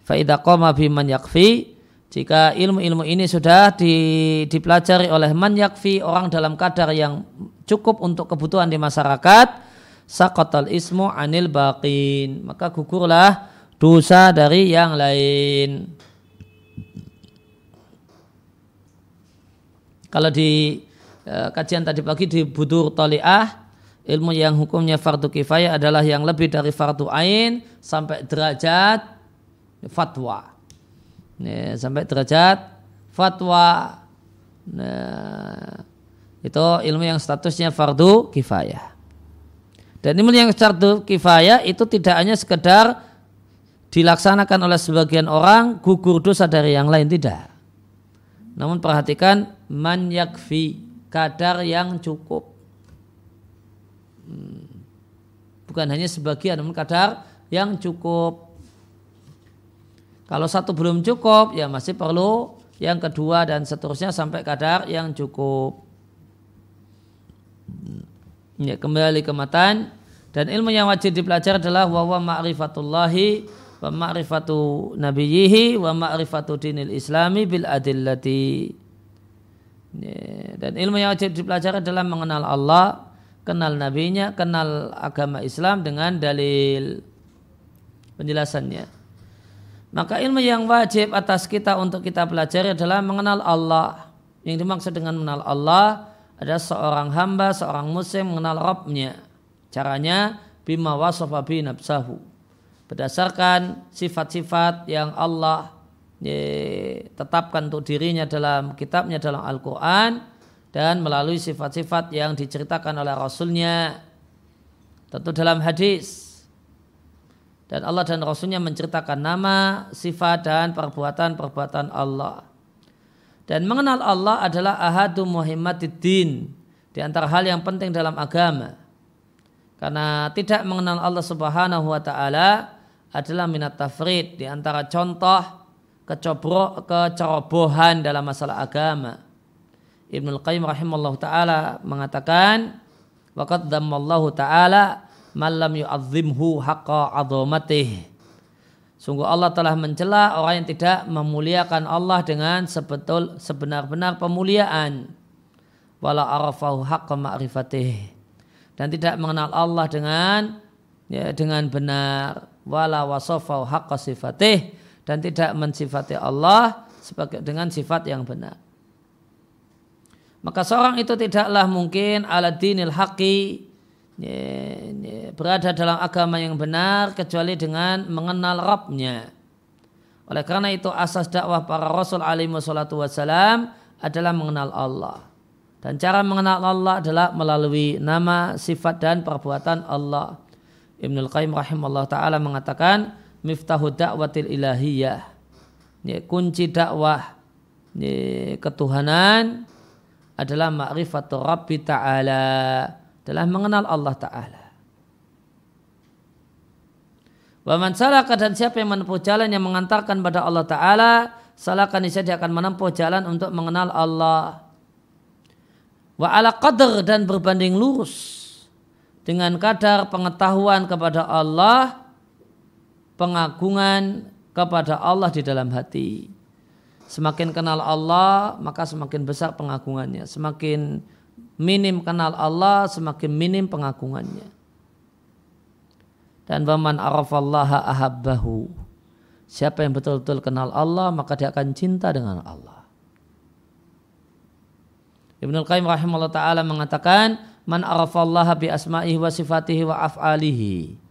Faidah koma biman yakfi. Jika ilmu-ilmu ini sudah di, dipelajari oleh man yakfi orang dalam kadar yang cukup untuk kebutuhan di masyarakat sakotal ismu anil baqin. Maka gugurlah dosa dari yang lain. Kalau di kajian tadi pagi di budur toliah ilmu yang hukumnya fardu kifayah adalah yang lebih dari fardu ain sampai derajat fatwa. Sampai derajat fatwa. Nah, itu ilmu yang statusnya fardu kifayah. Dan ilmu yang fardu kifayah itu tidak hanya sekedar dilaksanakan oleh sebagian orang gugur dosa dari yang lain tidak. Namun perhatikan man yakfi kadar yang cukup. Hmm. Bukan hanya sebagian namun kadar yang cukup. Kalau satu belum cukup, ya masih perlu yang kedua dan seterusnya sampai kadar yang cukup. Ya, kembali ke matan dan ilmu yang wajib dipelajari adalah wa ma'rifatullahi wa ma'rifatu nabiyhi wa ma'rifatu dinil islami bil adillati. Ya, dan ilmu yang wajib dipelajari adalah mengenal Allah, kenal nabinya, kenal agama Islam dengan dalil penjelasannya. Maka ilmu yang wajib atas kita untuk kita pelajari adalah mengenal Allah. Yang dimaksud dengan mengenal Allah adalah seorang hamba, seorang muslim mengenal Rabbnya. Caranya bima wasofa bi nafsahu. Berdasarkan sifat-sifat yang Allah tetapkan untuk dirinya dalam kitabnya dalam Al-Quran dan melalui sifat-sifat yang diceritakan oleh Rasulnya tentu dalam hadis dan Allah dan Rasulnya menceritakan nama, sifat dan perbuatan-perbuatan Allah. Dan mengenal Allah adalah ahadu muhimmatiddin di antara hal yang penting dalam agama. Karena tidak mengenal Allah Subhanahu wa taala adalah minat tafrid di antara contoh kecobro, kecerobohan dalam masalah agama. Ibnu Qayyim rahimallahu taala mengatakan waqad dammallahu taala malam yu'azzimhu haqqa azamatih. Sungguh Allah telah mencela orang yang tidak memuliakan Allah dengan sebetul sebenar-benar pemuliaan. Wala arafahu haqqa ma'rifatih. Dan tidak mengenal Allah dengan ya, dengan benar. Wala wasofahu haqqa sifatih. Dan tidak mensifati Allah sebagai dengan sifat yang benar. Maka seorang itu tidaklah mungkin ala dinil haqi berada dalam agama yang benar kecuali dengan mengenal Rabbnya. Oleh karena itu asas dakwah para Rasul alaihi wassalatu wassalam adalah mengenal Allah. Dan cara mengenal Allah adalah melalui nama, sifat dan perbuatan Allah. Ibnul Qayyim rahimahullah taala mengatakan miftahu da'watil ilahiyah. Ini kunci dakwah ini ketuhanan adalah ma'rifatul Rabbi ta'ala adalah mengenal Allah ta'ala. Waman salaka dan siapa yang menempuh jalan yang mengantarkan pada Allah Ta'ala, salahkan dia akan menempuh jalan untuk mengenal Allah wa ala qadr dan berbanding lurus dengan kadar pengetahuan kepada Allah pengagungan kepada Allah di dalam hati. Semakin kenal Allah maka semakin besar pengagungannya. Semakin minim kenal Allah semakin minim pengagungannya. Dan waman arafallaha ahabbahu. Siapa yang betul-betul kenal Allah maka dia akan cinta dengan Allah. Ibnu Qayyim rahimahullah taala mengatakan man arafallaha bi asma'ihi wa sifatihi wa af'alihi.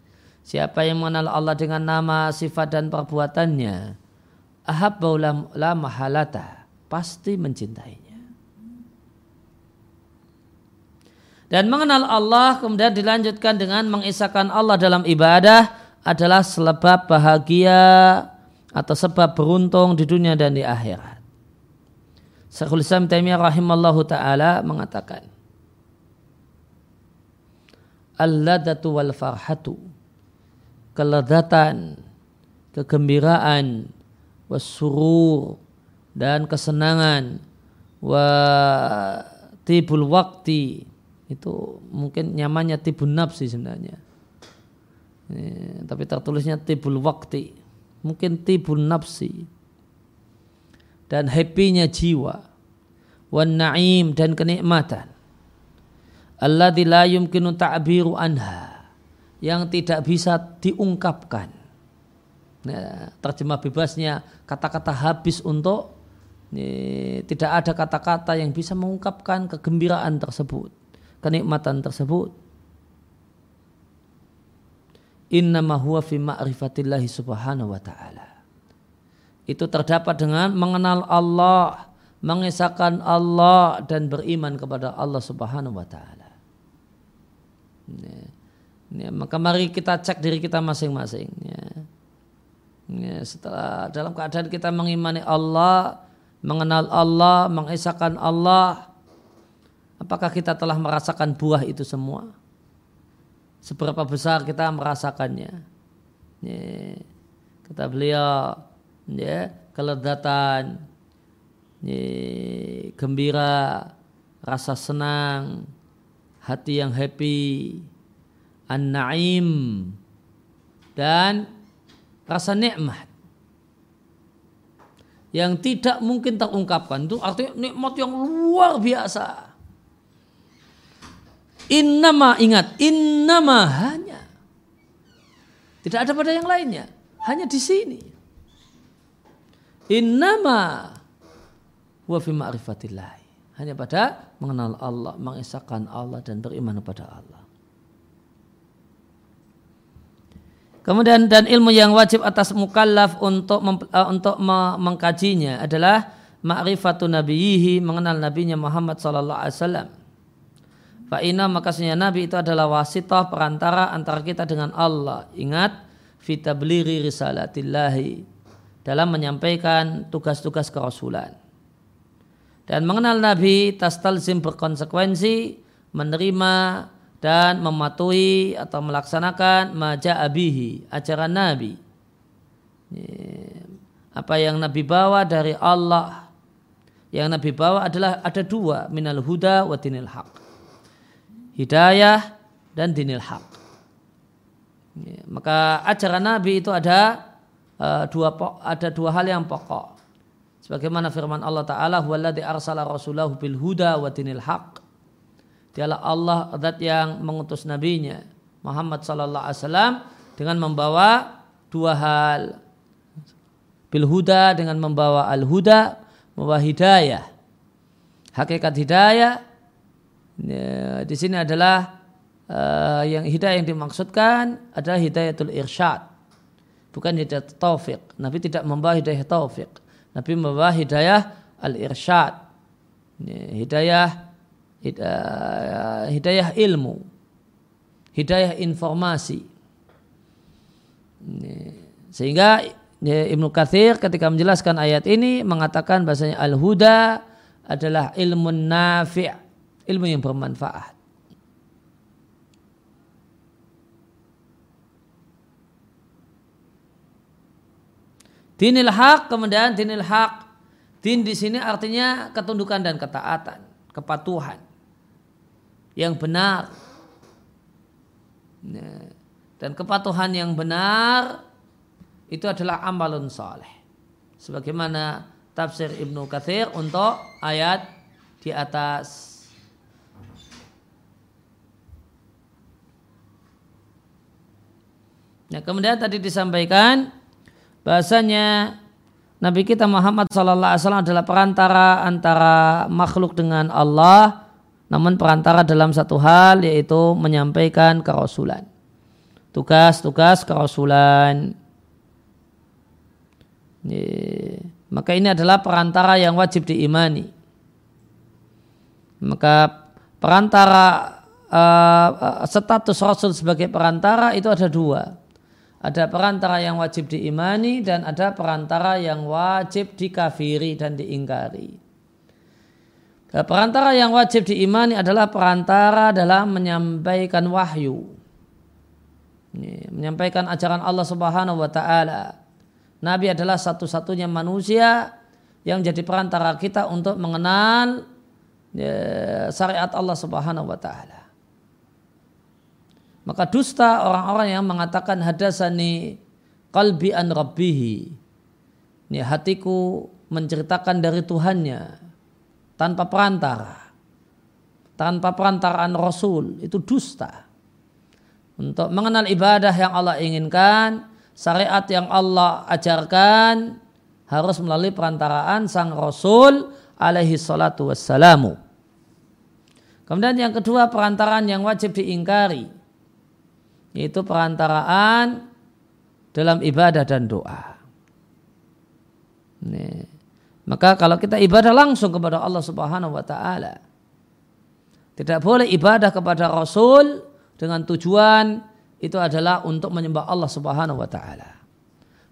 Siapa yang mengenal Allah dengan nama, sifat dan perbuatannya, ahabba la mahalata, pasti mencintainya. Dan mengenal Allah kemudian dilanjutkan dengan mengisahkan Allah dalam ibadah adalah sebab bahagia atau sebab beruntung di dunia dan di akhirat. Syekhul Islam Taimiyah rahimallahu taala mengatakan Al-ladatu wal farhatu keledatan, kegembiraan, wasurur dan kesenangan wa tibul wakti itu mungkin nyamannya tibun nafsi sebenarnya. Eh, tapi tertulisnya tibul wakti mungkin tibun nafsi dan happy-nya jiwa. Wan na'im dan kenikmatan. Alladzi la yumkinu ta'biru anha yang tidak bisa diungkapkan nah, terjemah bebasnya kata-kata habis untuk ini, tidak ada kata-kata yang bisa mengungkapkan kegembiraan tersebut kenikmatan tersebut innama huwa fi ma'rifatillahi subhanahu wa ta'ala itu terdapat dengan mengenal Allah, mengesahkan Allah dan beriman kepada Allah Subhanahu wa taala. Ya. Ya, maka mari kita cek diri kita masing-masing ya. Ya, setelah dalam keadaan kita mengimani Allah, mengenal Allah, mengesahkan Allah, apakah kita telah merasakan buah itu semua? Seberapa besar kita merasakannya? Ya. Kata beliau, ya keledatan ya, gembira rasa senang hati yang happy an-naim. Dan rasa nikmat. Yang tidak mungkin terungkapkan. Itu artinya nikmat yang luar biasa. Innama ingat innama hanya. Tidak ada pada yang lainnya. Hanya di sini. Innama wa fi ma'rifatillah. Hanya pada mengenal Allah, mengisahkan Allah dan beriman kepada Allah. Kemudian dan ilmu yang wajib atas mukallaf untuk mem, uh, untuk mengkajinya adalah ma'rifatun nabiyihi mengenal nabinya Muhammad sallallahu alaihi wasallam. Fa inna makasnya nabi itu adalah wasitah perantara antara kita dengan Allah. Ingat fitabliri risalatillahi dalam menyampaikan tugas-tugas kerasulan. Dan mengenal Nabi tastalzim berkonsekuensi menerima dan mematuhi atau melaksanakan maja abihi, ajaran Nabi. Apa yang Nabi bawa dari Allah. Yang Nabi bawa adalah ada dua, minal huda wa dinil haq. Hidayah dan dinil haq. Maka ajaran Nabi itu ada uh, dua ada dua hal yang pokok. Sebagaimana firman Allah Ta'ala, Huwaladhi arsala rasulahu bil huda wa dinil haq. Dialah Allah zat yang mengutus nabinya Muhammad sallallahu alaihi wasallam dengan membawa dua hal. Bil huda dengan membawa al huda, membawa hidayah. Hakikat hidayah ya, di sini adalah uh, yang hidayah yang dimaksudkan adalah hidayatul irsyad bukan hidayah taufik. Nabi tidak membawa hidayah taufik. Nabi membawa hidayah al-irsyad. Hidayah hidayah ilmu, hidayah informasi. Sehingga Ibnu Kathir ketika menjelaskan ayat ini mengatakan bahasanya al-huda adalah ilmu nafi' ilmu yang bermanfaat. Dinil haq kemudian dinil haq. Din di sini artinya ketundukan dan ketaatan, kepatuhan yang benar. Nah, dan kepatuhan yang benar itu adalah amalun saleh. Sebagaimana tafsir Ibnu Katsir untuk ayat di atas. Nah, kemudian tadi disampaikan bahasanya Nabi kita Muhammad Wasallam adalah perantara antara makhluk dengan Allah, namun perantara dalam satu hal yaitu menyampaikan kerasulan. Tugas-tugas kerasulan. Maka ini adalah perantara yang wajib diimani. Maka perantara uh, status Rasul sebagai perantara itu ada dua ada perantara yang wajib diimani dan ada perantara yang wajib dikafiri dan diingkari. Perantara yang wajib diimani adalah perantara dalam menyampaikan wahyu. menyampaikan ajaran Allah Subhanahu wa taala. Nabi adalah satu-satunya manusia yang jadi perantara kita untuk mengenal ya, syariat Allah Subhanahu wa taala. Maka dusta orang-orang yang mengatakan hadasani qalbi an rabbihi. Ini hatiku menceritakan dari Tuhannya tanpa perantara. Tanpa perantaraan Rasul itu dusta. Untuk mengenal ibadah yang Allah inginkan, syariat yang Allah ajarkan harus melalui perantaraan sang Rasul alaihi salatu wassalamu. Kemudian yang kedua perantaraan yang wajib diingkari yaitu perantaraan dalam ibadah dan doa. Nih. Maka kalau kita ibadah langsung kepada Allah Subhanahu wa taala tidak boleh ibadah kepada Rasul dengan tujuan itu adalah untuk menyembah Allah Subhanahu wa taala.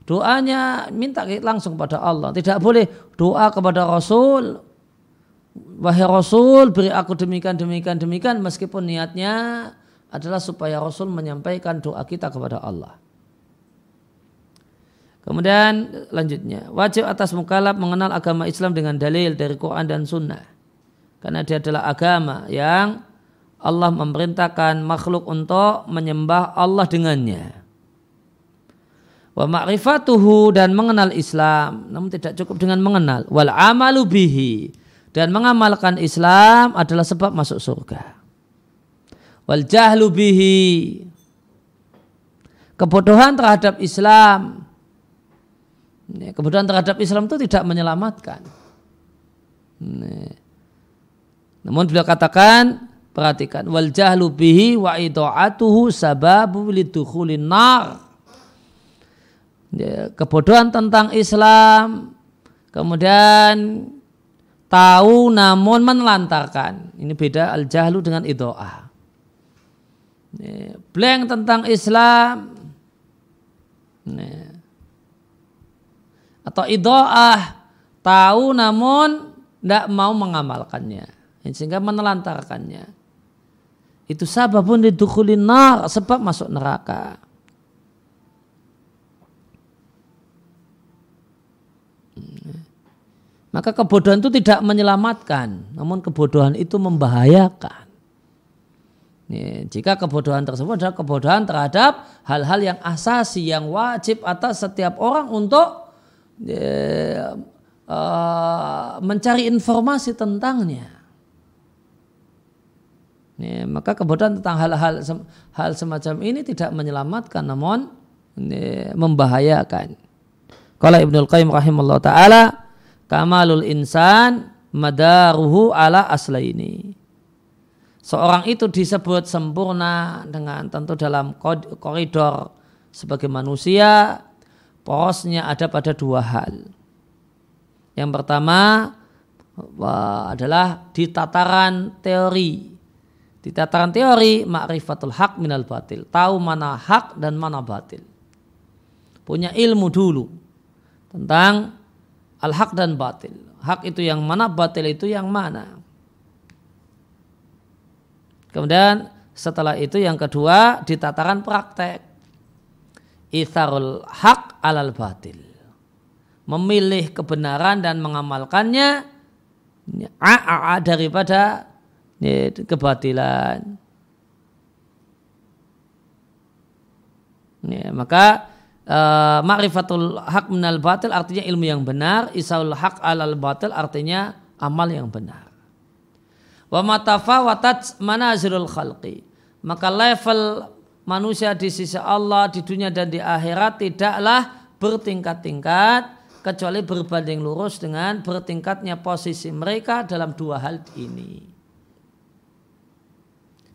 Doanya minta langsung kepada Allah. Tidak boleh doa kepada Rasul. Wahai Rasul, beri aku demikian, demikian, demikian. Meskipun niatnya adalah supaya Rasul menyampaikan doa kita kepada Allah. Kemudian lanjutnya, wajib atas mukallaf mengenal agama Islam dengan dalil dari Quran dan Sunnah. Karena dia adalah agama yang Allah memerintahkan makhluk untuk menyembah Allah dengannya. Wa ma'rifatuhu dan mengenal Islam, namun tidak cukup dengan mengenal. Wal amalu bihi dan mengamalkan Islam adalah sebab masuk surga wal jahlu bihi kebodohan terhadap Islam kebodohan terhadap Islam itu tidak menyelamatkan. Namun beliau katakan perhatikan wal jahlu bihi wa idaatuhu sababu lidukhulin nar. Kebodohan tentang Islam kemudian tahu namun menelantarkan. Ini beda al jahlu dengan idoah. Blank tentang Islam atau idoah. Tahu namun tidak mau mengamalkannya. Sehingga menelantarkannya. Itu sababun didukulin nar sebab masuk neraka. Maka kebodohan itu tidak menyelamatkan namun kebodohan itu membahayakan. Jika kebodohan tersebut adalah kebodohan terhadap hal-hal yang asasi yang wajib atas setiap orang untuk uh, mencari informasi tentangnya. Ya, maka kebodohan tentang hal-hal hal semacam ini tidak menyelamatkan namun ya, membahayakan. Kalau Ibnu Qayyim rahimahullah taala kamalul insan madaruhu ala aslaini seorang itu disebut sempurna dengan tentu dalam koridor sebagai manusia porosnya ada pada dua hal. Yang pertama adalah di tataran teori. Di tataran teori ma'rifatul hak minal batil. Tahu mana hak dan mana batil. Punya ilmu dulu tentang al-haq dan batil. Hak itu yang mana, batil itu yang mana. Kemudian setelah itu yang kedua di tataran praktek. Itharul hak alal batil. Memilih kebenaran dan mengamalkannya a daripada kebatilan. Ya, maka uh, ma'rifatul hak minal batil artinya ilmu yang benar, isaul hak alal batil artinya amal yang benar. Wa matafawatat manazilul khalqi. Maka level manusia di sisi Allah di dunia dan di akhirat tidaklah bertingkat-tingkat kecuali berbanding lurus dengan bertingkatnya posisi mereka dalam dua hal ini.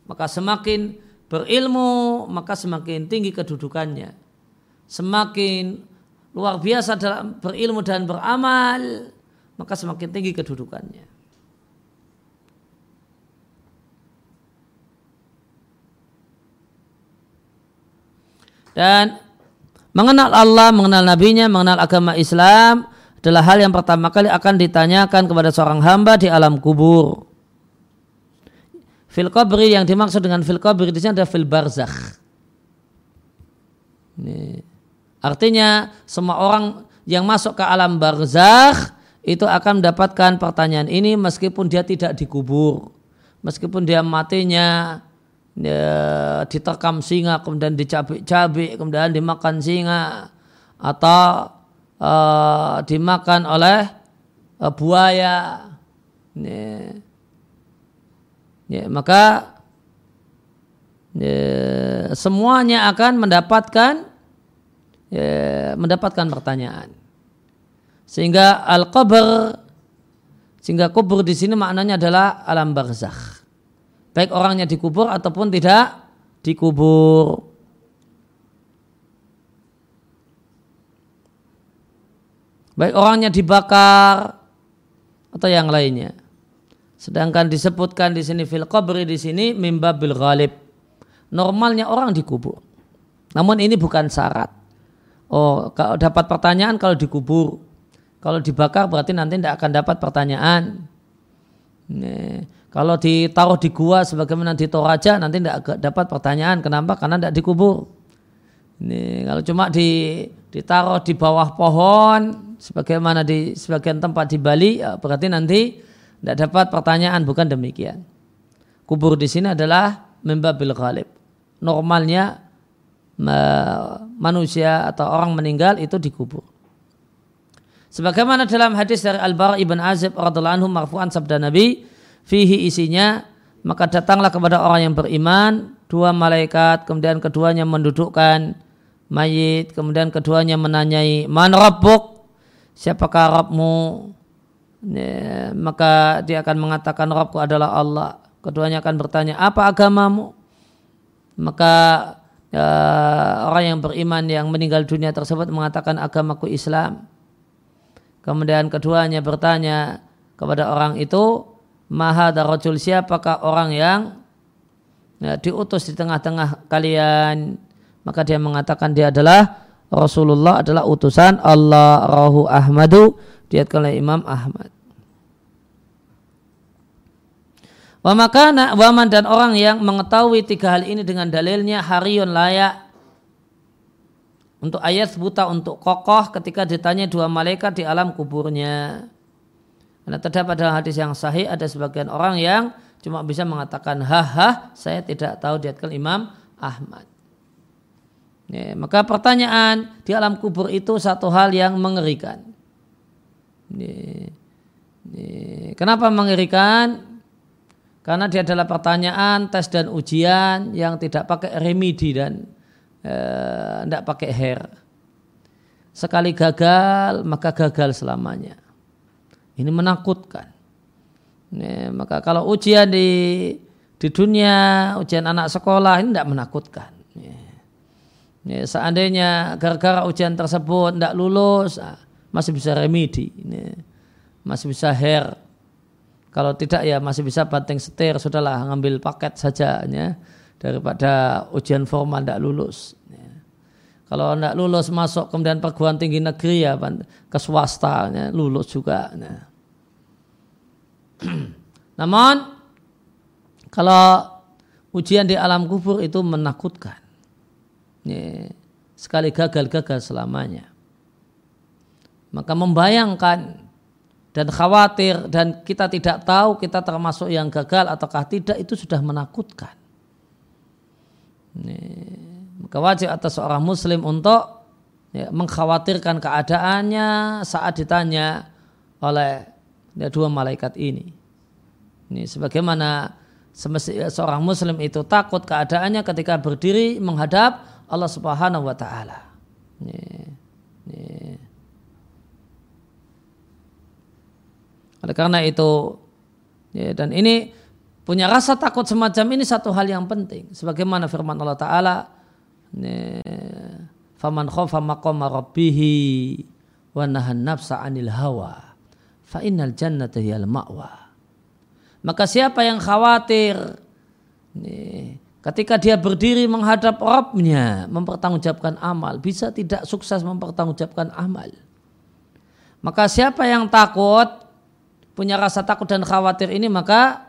Maka semakin berilmu, maka semakin tinggi kedudukannya. Semakin luar biasa dalam berilmu dan beramal, maka semakin tinggi kedudukannya. Dan mengenal Allah, mengenal nabinya, mengenal agama Islam adalah hal yang pertama kali akan ditanyakan kepada seorang hamba di alam kubur. Fil qabri yang dimaksud dengan fil qabri di sini adalah fil barzakh. Ini. Artinya semua orang yang masuk ke alam barzakh itu akan mendapatkan pertanyaan ini meskipun dia tidak dikubur. Meskipun dia matinya ya, diterkam singa kemudian dicabik-cabik kemudian dimakan singa atau uh, dimakan oleh uh, buaya. Ya. Ya, maka ya, semuanya akan mendapatkan ya, mendapatkan pertanyaan. Sehingga al qabr sehingga kubur di sini maknanya adalah alam barzakh baik orangnya dikubur ataupun tidak dikubur baik orangnya dibakar atau yang lainnya Sedangkan disebutkan di sini fil qabri di sini mimba bil ghalib. Normalnya orang dikubur. Namun ini bukan syarat. Oh, kalau dapat pertanyaan kalau dikubur. Kalau dibakar berarti nanti tidak akan dapat pertanyaan. Nih, kalau ditaruh di gua sebagaimana di Toraja nanti tidak dapat pertanyaan. Kenapa? Karena tidak dikubur. Ini kalau cuma di ditaruh di bawah pohon sebagaimana di sebagian tempat di Bali ya berarti nanti tidak dapat pertanyaan bukan demikian. Kubur di sini adalah membabil ghalib. Normalnya manusia atau orang meninggal itu dikubur. Sebagaimana dalam hadis dari Al-Bara ibn Azib radhiallahu anhu marfu'an sabda Nabi, fihi isinya maka datanglah kepada orang yang beriman dua malaikat kemudian keduanya mendudukkan mayit kemudian keduanya menanyai man rabbuk siapakah Rabbmu ya, maka dia akan mengatakan Rabbku adalah Allah. Keduanya akan bertanya, apa agamamu? Maka ya, orang yang beriman yang meninggal dunia tersebut mengatakan agamaku Islam. Kemudian keduanya bertanya kepada orang itu, Maha darajul siapakah orang yang ya, diutus di tengah-tengah kalian? Maka dia mengatakan dia adalah Rasulullah adalah utusan Allah Rahu Ahmadu diatkan oleh Imam Ahmad. Wa makana waman dan orang yang mengetahui tiga hal ini dengan dalilnya hariun layak untuk ayat buta untuk kokoh ketika ditanya dua malaikat di alam kuburnya. Karena terdapat dalam hadis yang sahih ada sebagian orang yang cuma bisa mengatakan haha saya tidak tahu diatkan Imam Ahmad. Ya, maka pertanyaan di alam kubur itu satu hal yang mengerikan. Kenapa mengerikan? Karena dia adalah pertanyaan, tes dan ujian yang tidak pakai remedi dan eh, tidak pakai hair. Sekali gagal, maka gagal selamanya. Ini menakutkan. Ini, maka kalau ujian di di dunia, ujian anak sekolah ini tidak menakutkan. Ini, seandainya gara-gara ujian tersebut tidak lulus, ah, masih bisa remedi, ini, masih bisa hair, kalau tidak ya masih bisa banting setir, sudahlah ngambil paket saja ya, daripada ujian formal tidak lulus. Ya. Kalau tidak lulus masuk kemudian perguruan tinggi negeri ya ke swasta ya, lulus juga. Ya. Namun kalau ujian di alam kubur itu menakutkan. Sekali gagal-gagal selamanya. Maka membayangkan dan khawatir dan kita tidak tahu kita termasuk yang gagal ataukah tidak itu sudah menakutkan. Maka wajib atas seorang muslim untuk ya, mengkhawatirkan keadaannya saat ditanya oleh ya, dua malaikat ini. Ini sebagaimana seorang muslim itu takut keadaannya ketika berdiri menghadap Allah Subhanahu wa taala. Oleh karena itu ya, dan ini punya rasa takut semacam ini satu hal yang penting. Sebagaimana firman Allah Taala, "Faman khofa maqama rabbihi wa nahan nafsa 'anil hawa, fa innal jannata hiyal ma'wa." Maka siapa yang khawatir ya, ketika dia berdiri menghadap Rabbnya mempertanggungjawabkan amal bisa tidak sukses mempertanggungjawabkan amal maka siapa yang takut punya rasa takut dan khawatir ini maka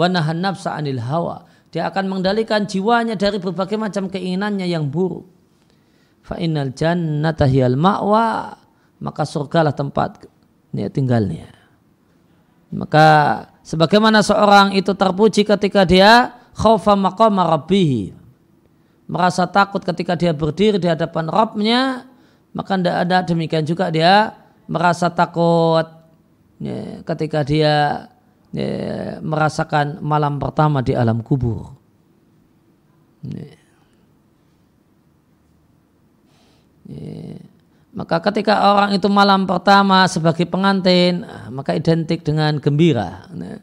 wanahan nafsa anil hawa. Dia akan mengendalikan jiwanya dari berbagai macam keinginannya yang buruk. Fa innal jannata hiyal ma'wa maka surgalah tempat ya, tinggalnya. Maka sebagaimana seorang itu terpuji ketika dia khaufa maqama rabbih merasa takut ketika dia berdiri di hadapan Rabbnya maka tidak ada demikian juga dia merasa takut ya, ketika dia ya, merasakan malam pertama di alam kubur. Ya. Ya. Maka ketika orang itu malam pertama sebagai pengantin, ah, maka identik dengan gembira. Ya.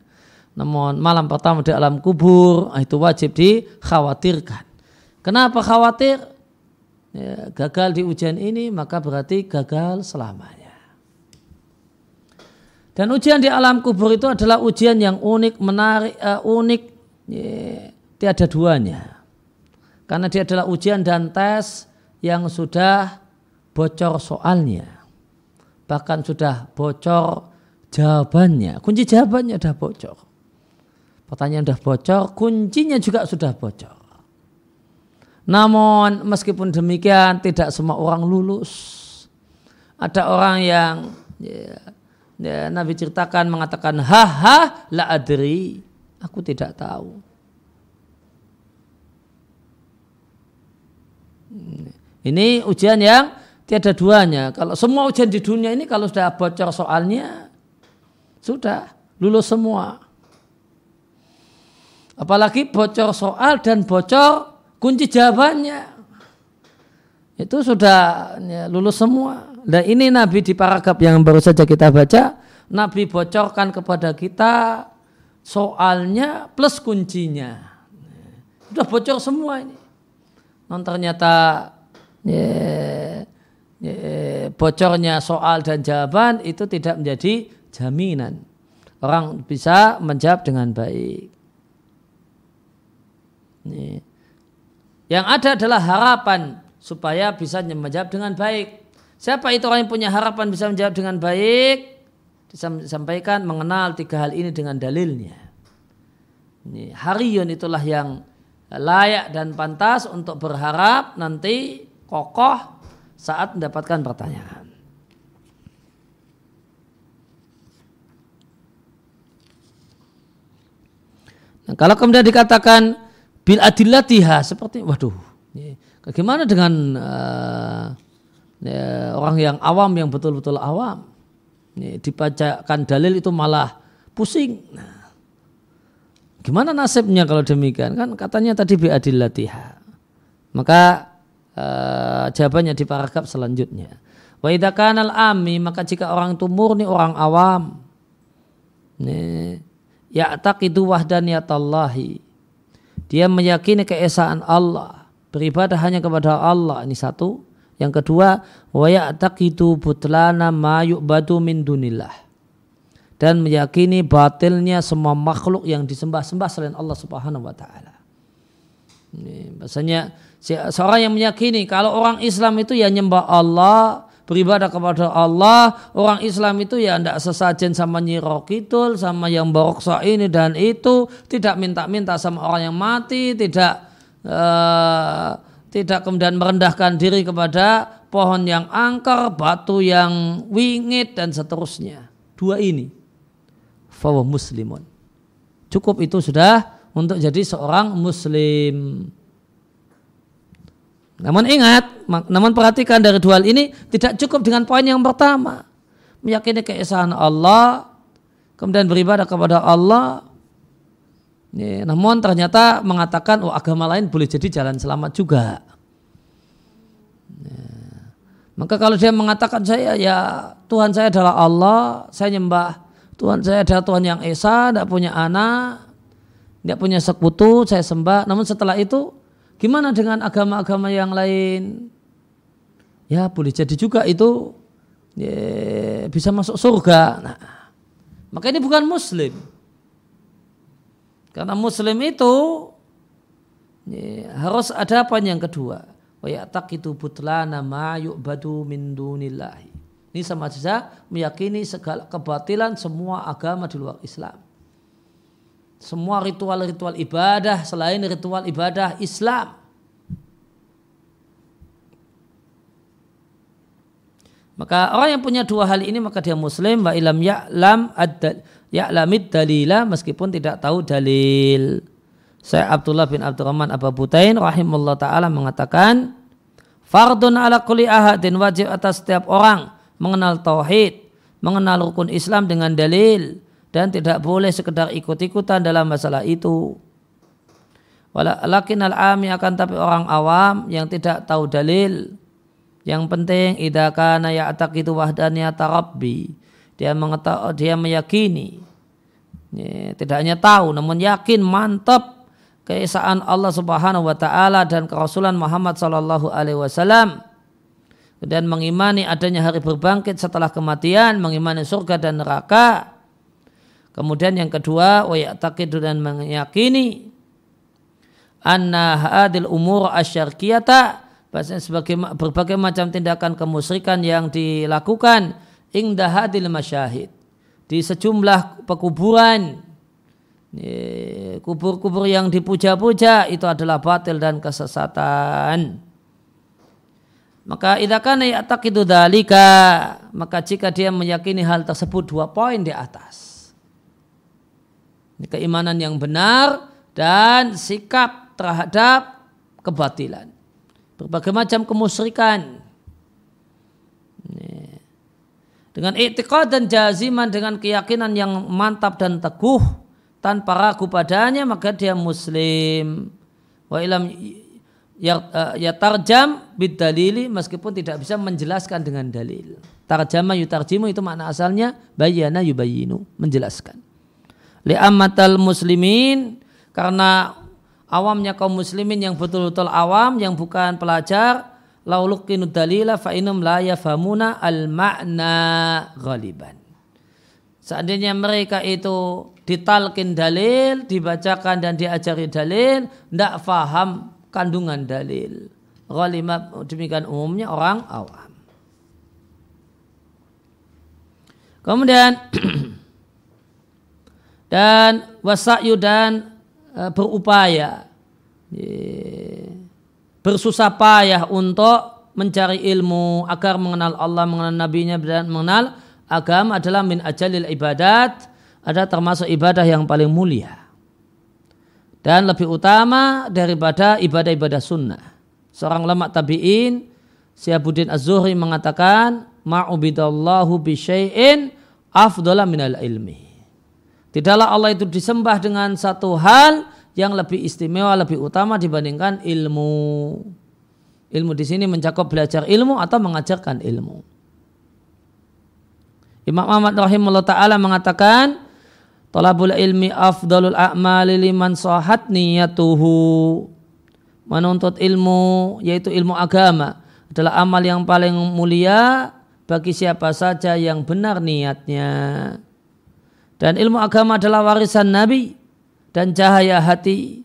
Namun malam pertama di alam kubur ah, itu wajib dikhawatirkan. Kenapa khawatir? Ya, gagal di ujian ini maka berarti gagal selamanya. Dan ujian di alam kubur itu adalah ujian yang unik, menarik, uh, unik, yeah, tiada duanya. Karena dia adalah ujian dan tes yang sudah bocor soalnya. Bahkan sudah bocor jawabannya. Kunci jawabannya sudah bocor. Pertanyaan sudah bocor, kuncinya juga sudah bocor. Namun meskipun demikian tidak semua orang lulus. Ada orang yang ya, ya, Nabi ceritakan mengatakan haha la adri aku tidak tahu ini ujian yang tiada duanya. Kalau semua ujian di dunia ini kalau sudah bocor soalnya sudah lulus semua. Apalagi bocor soal dan bocor kunci jawabannya. Itu sudah ya, lulus semua. Dan ini Nabi di paragraf yang baru saja kita baca, Nabi bocorkan kepada kita soalnya plus kuncinya. Sudah bocor semua ini. Non ternyata ya, ya, bocornya soal dan jawaban itu tidak menjadi jaminan. Orang bisa menjawab dengan baik. Yang ada adalah harapan supaya bisa menjawab dengan baik. Siapa itu orang yang punya harapan bisa menjawab dengan baik? Disampaikan mengenal tiga hal ini dengan dalilnya. Ini, hariyun itulah yang layak dan pantas untuk berharap nanti kokoh saat mendapatkan pertanyaan. Nah, kalau kemudian dikatakan bil adillatiha seperti waduh, bagaimana dengan uh, orang yang awam yang betul-betul awam? Dibacakan dalil itu malah pusing. Nah, gimana nasibnya kalau demikian? Kan katanya tadi biadillatiha maka uh, jawabannya di paragraf selanjutnya wa kanal ami maka jika orang itu murni orang awam ya, ya taqidu wahdaniyatallahi dia meyakini keesaan Allah beribadah hanya kepada Allah ini satu yang kedua, wa ya'taqidu butlana ma yu'badu min dunillah. dan meyakini batilnya semua makhluk yang disembah-sembah selain Allah Subhanahu wa taala. Ini bahasanya seorang yang meyakini kalau orang Islam itu ya nyembah Allah, beribadah kepada Allah, orang Islam itu ya tidak sesajen sama Nyiro Kidul, sama yang baroksa ini dan itu, tidak minta-minta sama orang yang mati, tidak uh, tidak kemudian merendahkan diri kepada pohon yang angker, batu yang wingit dan seterusnya. Dua ini fawa muslimun. Cukup itu sudah untuk jadi seorang muslim. Namun ingat, namun perhatikan dari dua hal ini tidak cukup dengan poin yang pertama. Meyakini keesaan Allah, kemudian beribadah kepada Allah. Ya, namun ternyata mengatakan oh agama lain boleh jadi jalan selamat juga. Ya. Maka kalau dia mengatakan saya ya Tuhan saya adalah Allah, saya nyembah Tuhan saya adalah Tuhan yang esa, tidak punya anak, tidak punya sekutu, saya sembah. Namun setelah itu, gimana dengan agama-agama yang lain? Ya boleh jadi juga itu ya, bisa masuk surga. Nah, maka ini bukan Muslim. Karena Muslim itu ya, harus ada apa yang kedua. Wa itu butlana ma yu'badu min dunillahi. Ini sama saja meyakini segala kebatilan semua agama di luar Islam. Semua ritual-ritual ibadah selain ritual ibadah Islam. Maka orang yang punya dua hal ini maka dia muslim wa ilam ya'lam ad ya'lamid dalila meskipun tidak tahu dalil. Saya Abdullah bin Abdurrahman Abu Butain rahimullah taala mengatakan fardun ala kulli ahadin wajib atas setiap orang mengenal tauhid, mengenal rukun Islam dengan dalil dan tidak boleh sekedar ikut-ikutan dalam masalah itu. Walakin al-ami akan tapi orang awam yang tidak tahu dalil. Yang penting idza kana ya'taqidu wahdaniyata rabbi. Dia mengetahui, dia meyakini. Ya, tidak hanya tahu namun yakin mantap keesaan Allah Subhanahu wa taala dan kerasulan Muhammad sallallahu alaihi wasallam dan mengimani adanya hari berbangkit setelah kematian, mengimani surga dan neraka. Kemudian yang kedua, wa ya'taqidu dan meyakini anna hadil umur asyarkiyata bahasanya sebagai berbagai macam tindakan kemusyrikan yang dilakukan ingda hadil masyahid di sejumlah pekuburan kubur-kubur yang dipuja-puja itu adalah batil dan kesesatan. Maka idakan ya'taqidu dalika maka jika dia meyakini hal tersebut dua poin di atas. Keimanan yang benar dan sikap terhadap kebatilan. Berbagai macam kemusyrikan. Dengan i'tiqad dan jaziman dengan keyakinan yang mantap dan teguh tanpa ragu padanya maka dia muslim. Wa ilam ya, uh, ya tarjam bid dalili meskipun tidak bisa menjelaskan dengan dalil. Tarjama yutarjimu itu makna asalnya bayana yubayinu, menjelaskan. Li'ammatal muslimin karena awamnya kaum muslimin yang betul-betul awam yang bukan pelajar laulukinu dalila fa inum la yafhamuna al makna ghaliban. Seandainya mereka itu ditalkin dalil, dibacakan dan diajari dalil, tidak faham kandungan dalil. Ghalimah demikian umumnya orang awam. Kemudian dan wasa'yu dan e, berupaya bersusah payah untuk mencari ilmu agar mengenal Allah, mengenal nabinya dan mengenal agama adalah min ajalil ibadat ada termasuk ibadah yang paling mulia dan lebih utama daripada ibadah-ibadah sunnah. Seorang ulama tabi'in, Syabuddin Az-Zuhri mengatakan, Ma'ubidallahu bisyai'in afdola minal ilmi. Tidaklah Allah itu disembah dengan satu hal yang lebih istimewa, lebih utama dibandingkan ilmu. Ilmu di sini mencakup belajar ilmu atau mengajarkan ilmu. Imam Ahmad rahimahullah ta'ala mengatakan, Talabul ilmi afdalul a'mali liman sahat niyatuhu. Menuntut ilmu yaitu ilmu agama adalah amal yang paling mulia bagi siapa saja yang benar niatnya. Dan ilmu agama adalah warisan Nabi dan cahaya hati.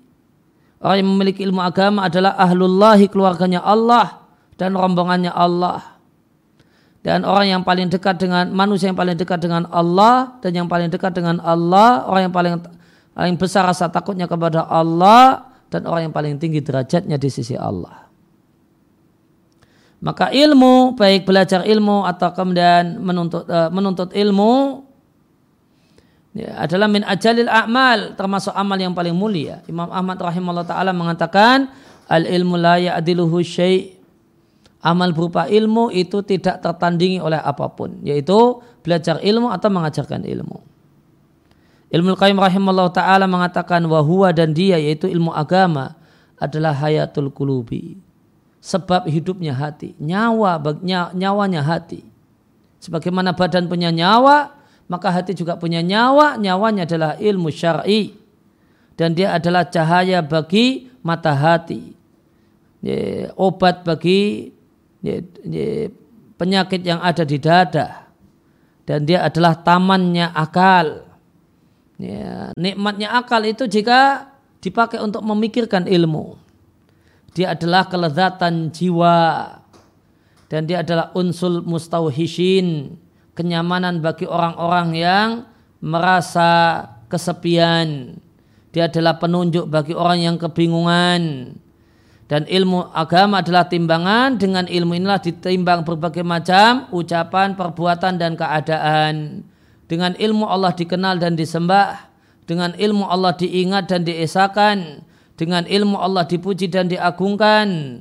Orang yang memiliki ilmu agama adalah ahlullahi keluarganya Allah dan rombongannya Allah. Dan orang yang paling dekat dengan manusia yang paling dekat dengan Allah dan yang paling dekat dengan Allah, orang yang paling paling besar rasa takutnya kepada Allah dan orang yang paling tinggi derajatnya di sisi Allah. Maka ilmu, baik belajar ilmu atau kemudian menuntut uh, menuntut ilmu ya, adalah min ajalil a'mal termasuk amal yang paling mulia. Imam Ahmad rahimahullah taala mengatakan al ilmu la ya'diluhu syai' amal berupa ilmu itu tidak tertandingi oleh apa pun yaitu belajar ilmu atau mengajarkan ilmu. Ilmu Qayyim rahimahullah taala mengatakan wahwa dan dia yaitu ilmu agama adalah hayatul kulubi. Sebab hidupnya hati, nyawa nyawanya hati. Sebagaimana badan punya nyawa, maka hati juga punya nyawa, nyawanya adalah ilmu syar'i dan dia adalah cahaya bagi mata hati. Ya, obat bagi ya, ya, penyakit yang ada di dada dan dia adalah tamannya akal. Ya, nikmatnya akal itu jika dipakai untuk memikirkan ilmu. Dia adalah kelezatan jiwa dan dia adalah unsul mustauhishin kenyamanan bagi orang-orang yang merasa kesepian. Dia adalah penunjuk bagi orang yang kebingungan. Dan ilmu agama adalah timbangan, dengan ilmu inilah ditimbang berbagai macam ucapan, perbuatan, dan keadaan. Dengan ilmu Allah dikenal dan disembah, dengan ilmu Allah diingat dan diesakan, dengan ilmu Allah dipuji dan diagungkan.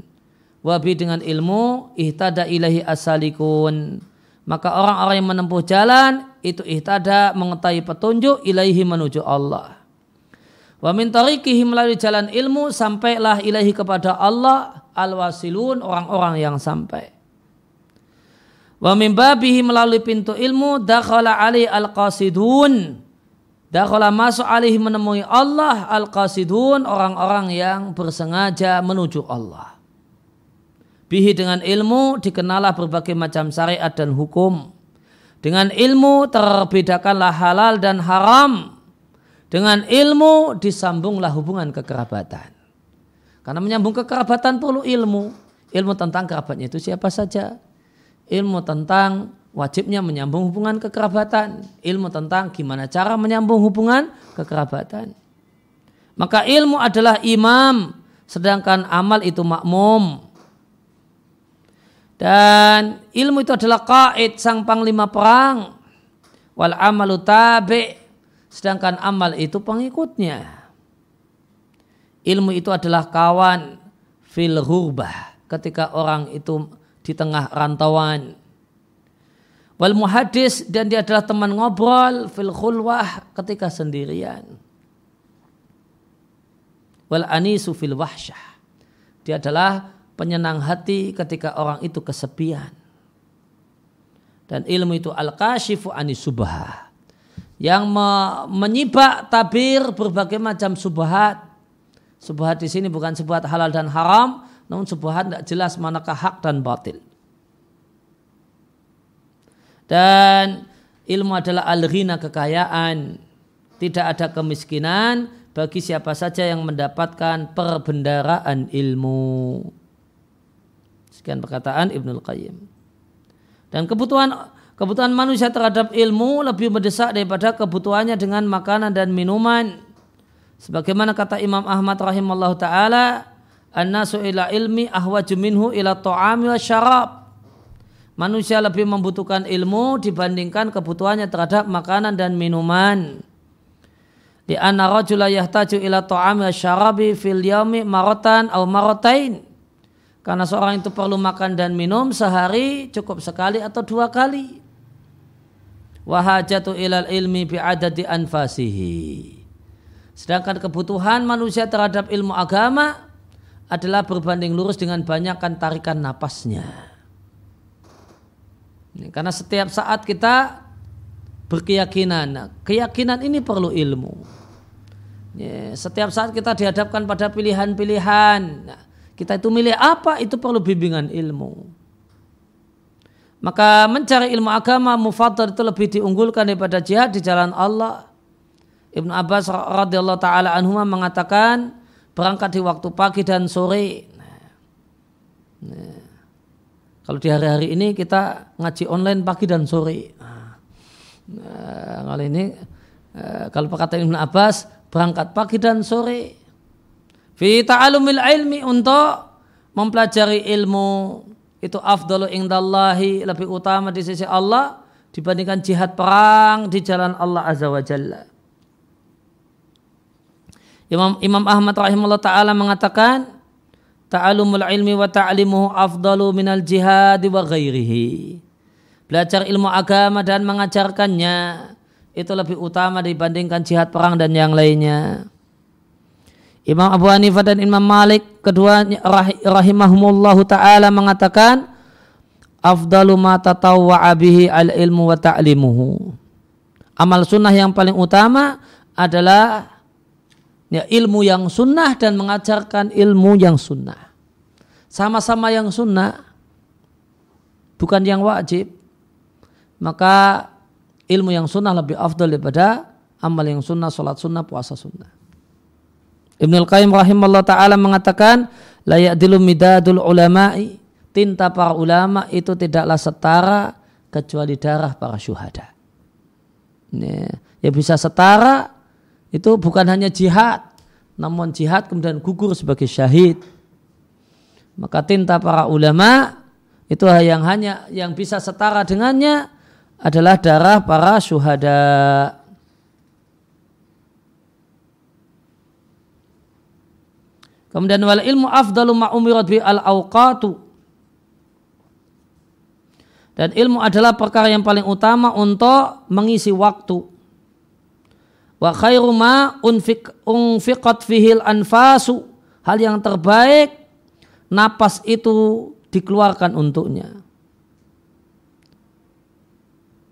Wabi dengan ilmu ihtada ilahi asalikun maka orang-orang yang menempuh jalan itu ihtada mengetahui petunjuk ilaihi menuju Allah. Wa min tariqihi melalui jalan ilmu sampailah ilahi kepada Allah al-wasilun orang-orang yang sampai. Wa min babihi melalui pintu ilmu dakhala ali al-qasidun. Dakhala masuk alihi menemui Allah al-qasidun orang-orang yang bersengaja menuju Allah. Bihi dengan ilmu dikenalah berbagai macam syariat dan hukum. Dengan ilmu terbedakanlah halal dan haram. Dengan ilmu disambunglah hubungan kekerabatan. Karena menyambung kekerabatan perlu ilmu. Ilmu tentang kerabatnya itu siapa saja. Ilmu tentang wajibnya menyambung hubungan kekerabatan. Ilmu tentang gimana cara menyambung hubungan kekerabatan. Maka ilmu adalah imam, sedangkan amal itu makmum. Dan ilmu itu adalah kaid sang panglima perang. Wal amalu tabi. Sedangkan amal itu pengikutnya. Ilmu itu adalah kawan fil hurbah. Ketika orang itu di tengah rantauan. Wal muhadis dan dia adalah teman ngobrol fil khulwah ketika sendirian. Wal anisu fil wahsyah. Dia adalah penyenang hati ketika orang itu kesepian. Dan ilmu itu al-kashifu anisubha. Yang me menyibak tabir berbagai macam subhat. Subhat di sini bukan subhat halal dan haram, namun subhat tidak jelas manakah hak dan batil. Dan ilmu adalah al-ghina kekayaan. Tidak ada kemiskinan bagi siapa saja yang mendapatkan perbendaraan ilmu. Sekian perkataan Ibnul Qayyim. Dan kebutuhan kebutuhan manusia terhadap ilmu lebih mendesak daripada kebutuhannya dengan makanan dan minuman. Sebagaimana kata Imam Ahmad rahimallahu taala, "An-nasu ila ilmi ahwaju minhu ila ta'ami wa syarab." Manusia lebih membutuhkan ilmu dibandingkan kebutuhannya terhadap makanan dan minuman. Di anna rajula yahtaju ila ta'ami wa syarabi fil yaumi marotan au marotain karena seorang itu perlu makan dan minum sehari cukup sekali atau dua kali. Wahajatu ilal ilmi bi'adadi anfasihi. Sedangkan kebutuhan manusia terhadap ilmu agama adalah berbanding lurus dengan banyakkan tarikan napasnya. Karena setiap saat kita berkeyakinan, nah, keyakinan ini perlu ilmu. Setiap saat kita dihadapkan pada pilihan-pilihan. Nah, kita itu milih apa itu perlu bimbingan ilmu. Maka mencari ilmu agama mufaddal itu lebih diunggulkan daripada jihad di jalan Allah. Ibnu Abbas radhiyallahu taala anhu mengatakan berangkat di waktu pagi dan sore. Nah, nah, kalau di hari-hari ini kita ngaji online pagi dan sore. Nah, nah kalau ini eh, kalau perkataan Ibnu Abbas berangkat pagi dan sore. Fi ta'alumil ilmi untuk mempelajari ilmu itu afdalu indallahi lebih utama di sisi Allah dibandingkan jihad perang di jalan Allah Azza wa Jalla. Imam Imam Ahmad rahimahullah taala mengatakan ta'alumul ilmi wa ta'limuhu afdalu minal jihad wa ghairihi. Belajar ilmu agama dan mengajarkannya itu lebih utama dibandingkan jihad perang dan yang lainnya. Imam Abu Hanifah dan Imam Malik kedua rahimahumullahu taala mengatakan afdalu ma tatawwa'a bihi al ilmu wa ta'limuhu. Amal sunnah yang paling utama adalah ya, ilmu yang sunnah dan mengajarkan ilmu yang sunnah. Sama-sama yang sunnah, bukan yang wajib. Maka ilmu yang sunnah lebih afdal daripada amal yang sunnah, sholat sunnah, puasa sunnah. Ibnu Al-Qayyim rahimahullah ta'ala mengatakan la ya'dilu midadul ulama'i tinta para ulama itu tidaklah setara kecuali darah para syuhada. Ya bisa setara itu bukan hanya jihad namun jihad kemudian gugur sebagai syahid. Maka tinta para ulama itu yang hanya yang bisa setara dengannya adalah darah para syuhada. Kemudian wal ilmu afdalu ma umirat bi al awqatu. Dan ilmu adalah perkara yang paling utama untuk mengisi waktu. Wa khairu ma unfiq, unfiqat fihil anfasu. Hal yang terbaik napas itu dikeluarkan untuknya.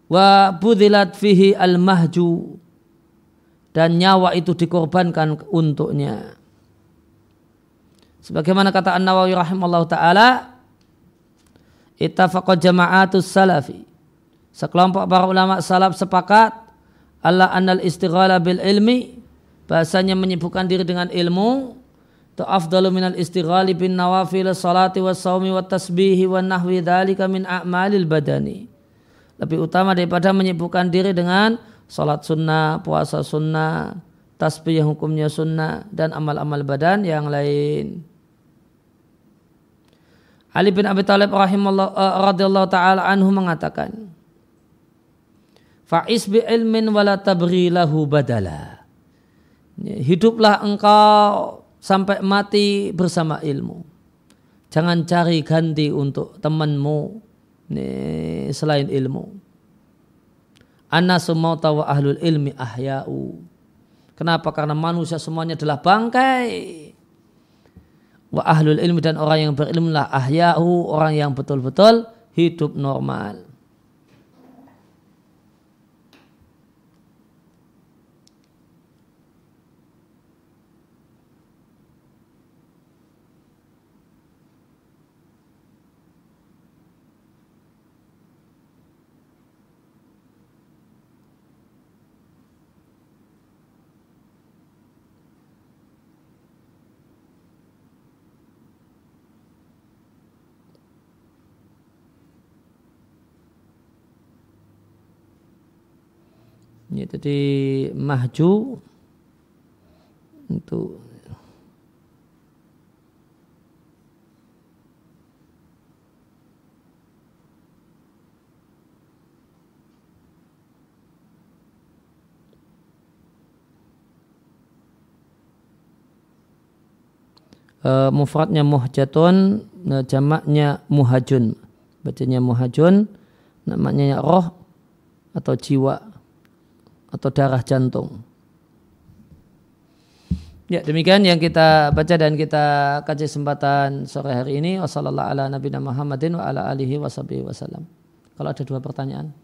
Wa budilat fihi al mahju dan nyawa itu dikorbankan untuknya. Sebagaimana kata An-Nawawi rahimallahu taala, ittafaqat jama'atus salafi. Sekelompok para ulama salaf sepakat Allah annal istighala bil ilmi bahasanya menyibukkan diri dengan ilmu itu afdalu minal istighali bin nawafil salati was saumi wat tasbihi wa nahwi dhalika min a'malil badani. Lebih utama daripada menyibukkan diri dengan salat sunnah, puasa sunnah, tasbih yang hukumnya sunnah dan amal-amal badan yang lain. Ali bin Abi Thalib rahimahullah uh, radhiyallahu taala anhu mengatakan Fa'is bi ilmin wala tabri badala. Hiduplah engkau sampai mati bersama ilmu. Jangan cari ganti untuk temanmu selain ilmu. Anna sumauta wa ahlul ilmi ahya'u. Kenapa? Karena manusia semuanya adalah bangkai wa ahlul ilmi dan orang yang berilmu lah ahyahu orang yang betul-betul hidup normal. Ya, jadi mahju itu Uh, mufradnya muhjatun nah, jamaknya muhajun. Bacanya muhajun namanya roh atau jiwa atau darah jantung. Ya demikian yang kita baca dan kita kaji kesempatan sore hari ini. Wassalamualaikum warahmatullahi wabarakatuh. Kalau ada dua pertanyaan.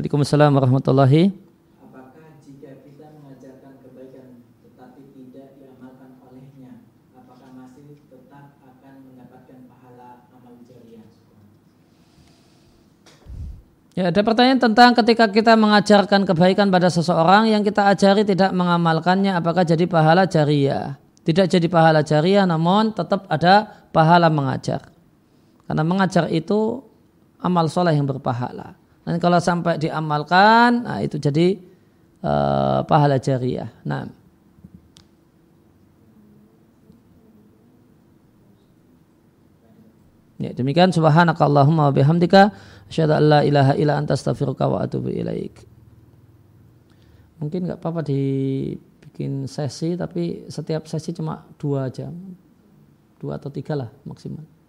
Waalaikumsalam warahmatullahi Apakah jika kita mengajarkan kebaikan tetapi tidak diamalkan olehnya, apakah masih tetap akan mendapatkan pahala amal jariah? Ya, ada pertanyaan tentang ketika kita mengajarkan kebaikan pada seseorang yang kita ajari tidak mengamalkannya, apakah jadi pahala jariah? Tidak jadi pahala jariah, namun tetap ada pahala mengajar. Karena mengajar itu amal soleh yang berpahala. Dan kalau sampai diamalkan, nah itu jadi uh, pahala jariah. Nah. Ya, demikian subhanakallahumma wa bihamdika asyhadu an la ilaha illa anta astaghfiruka wa atubu ilaik. Mungkin nggak apa-apa dibikin sesi tapi setiap sesi cuma dua jam. Dua atau tiga lah maksimal.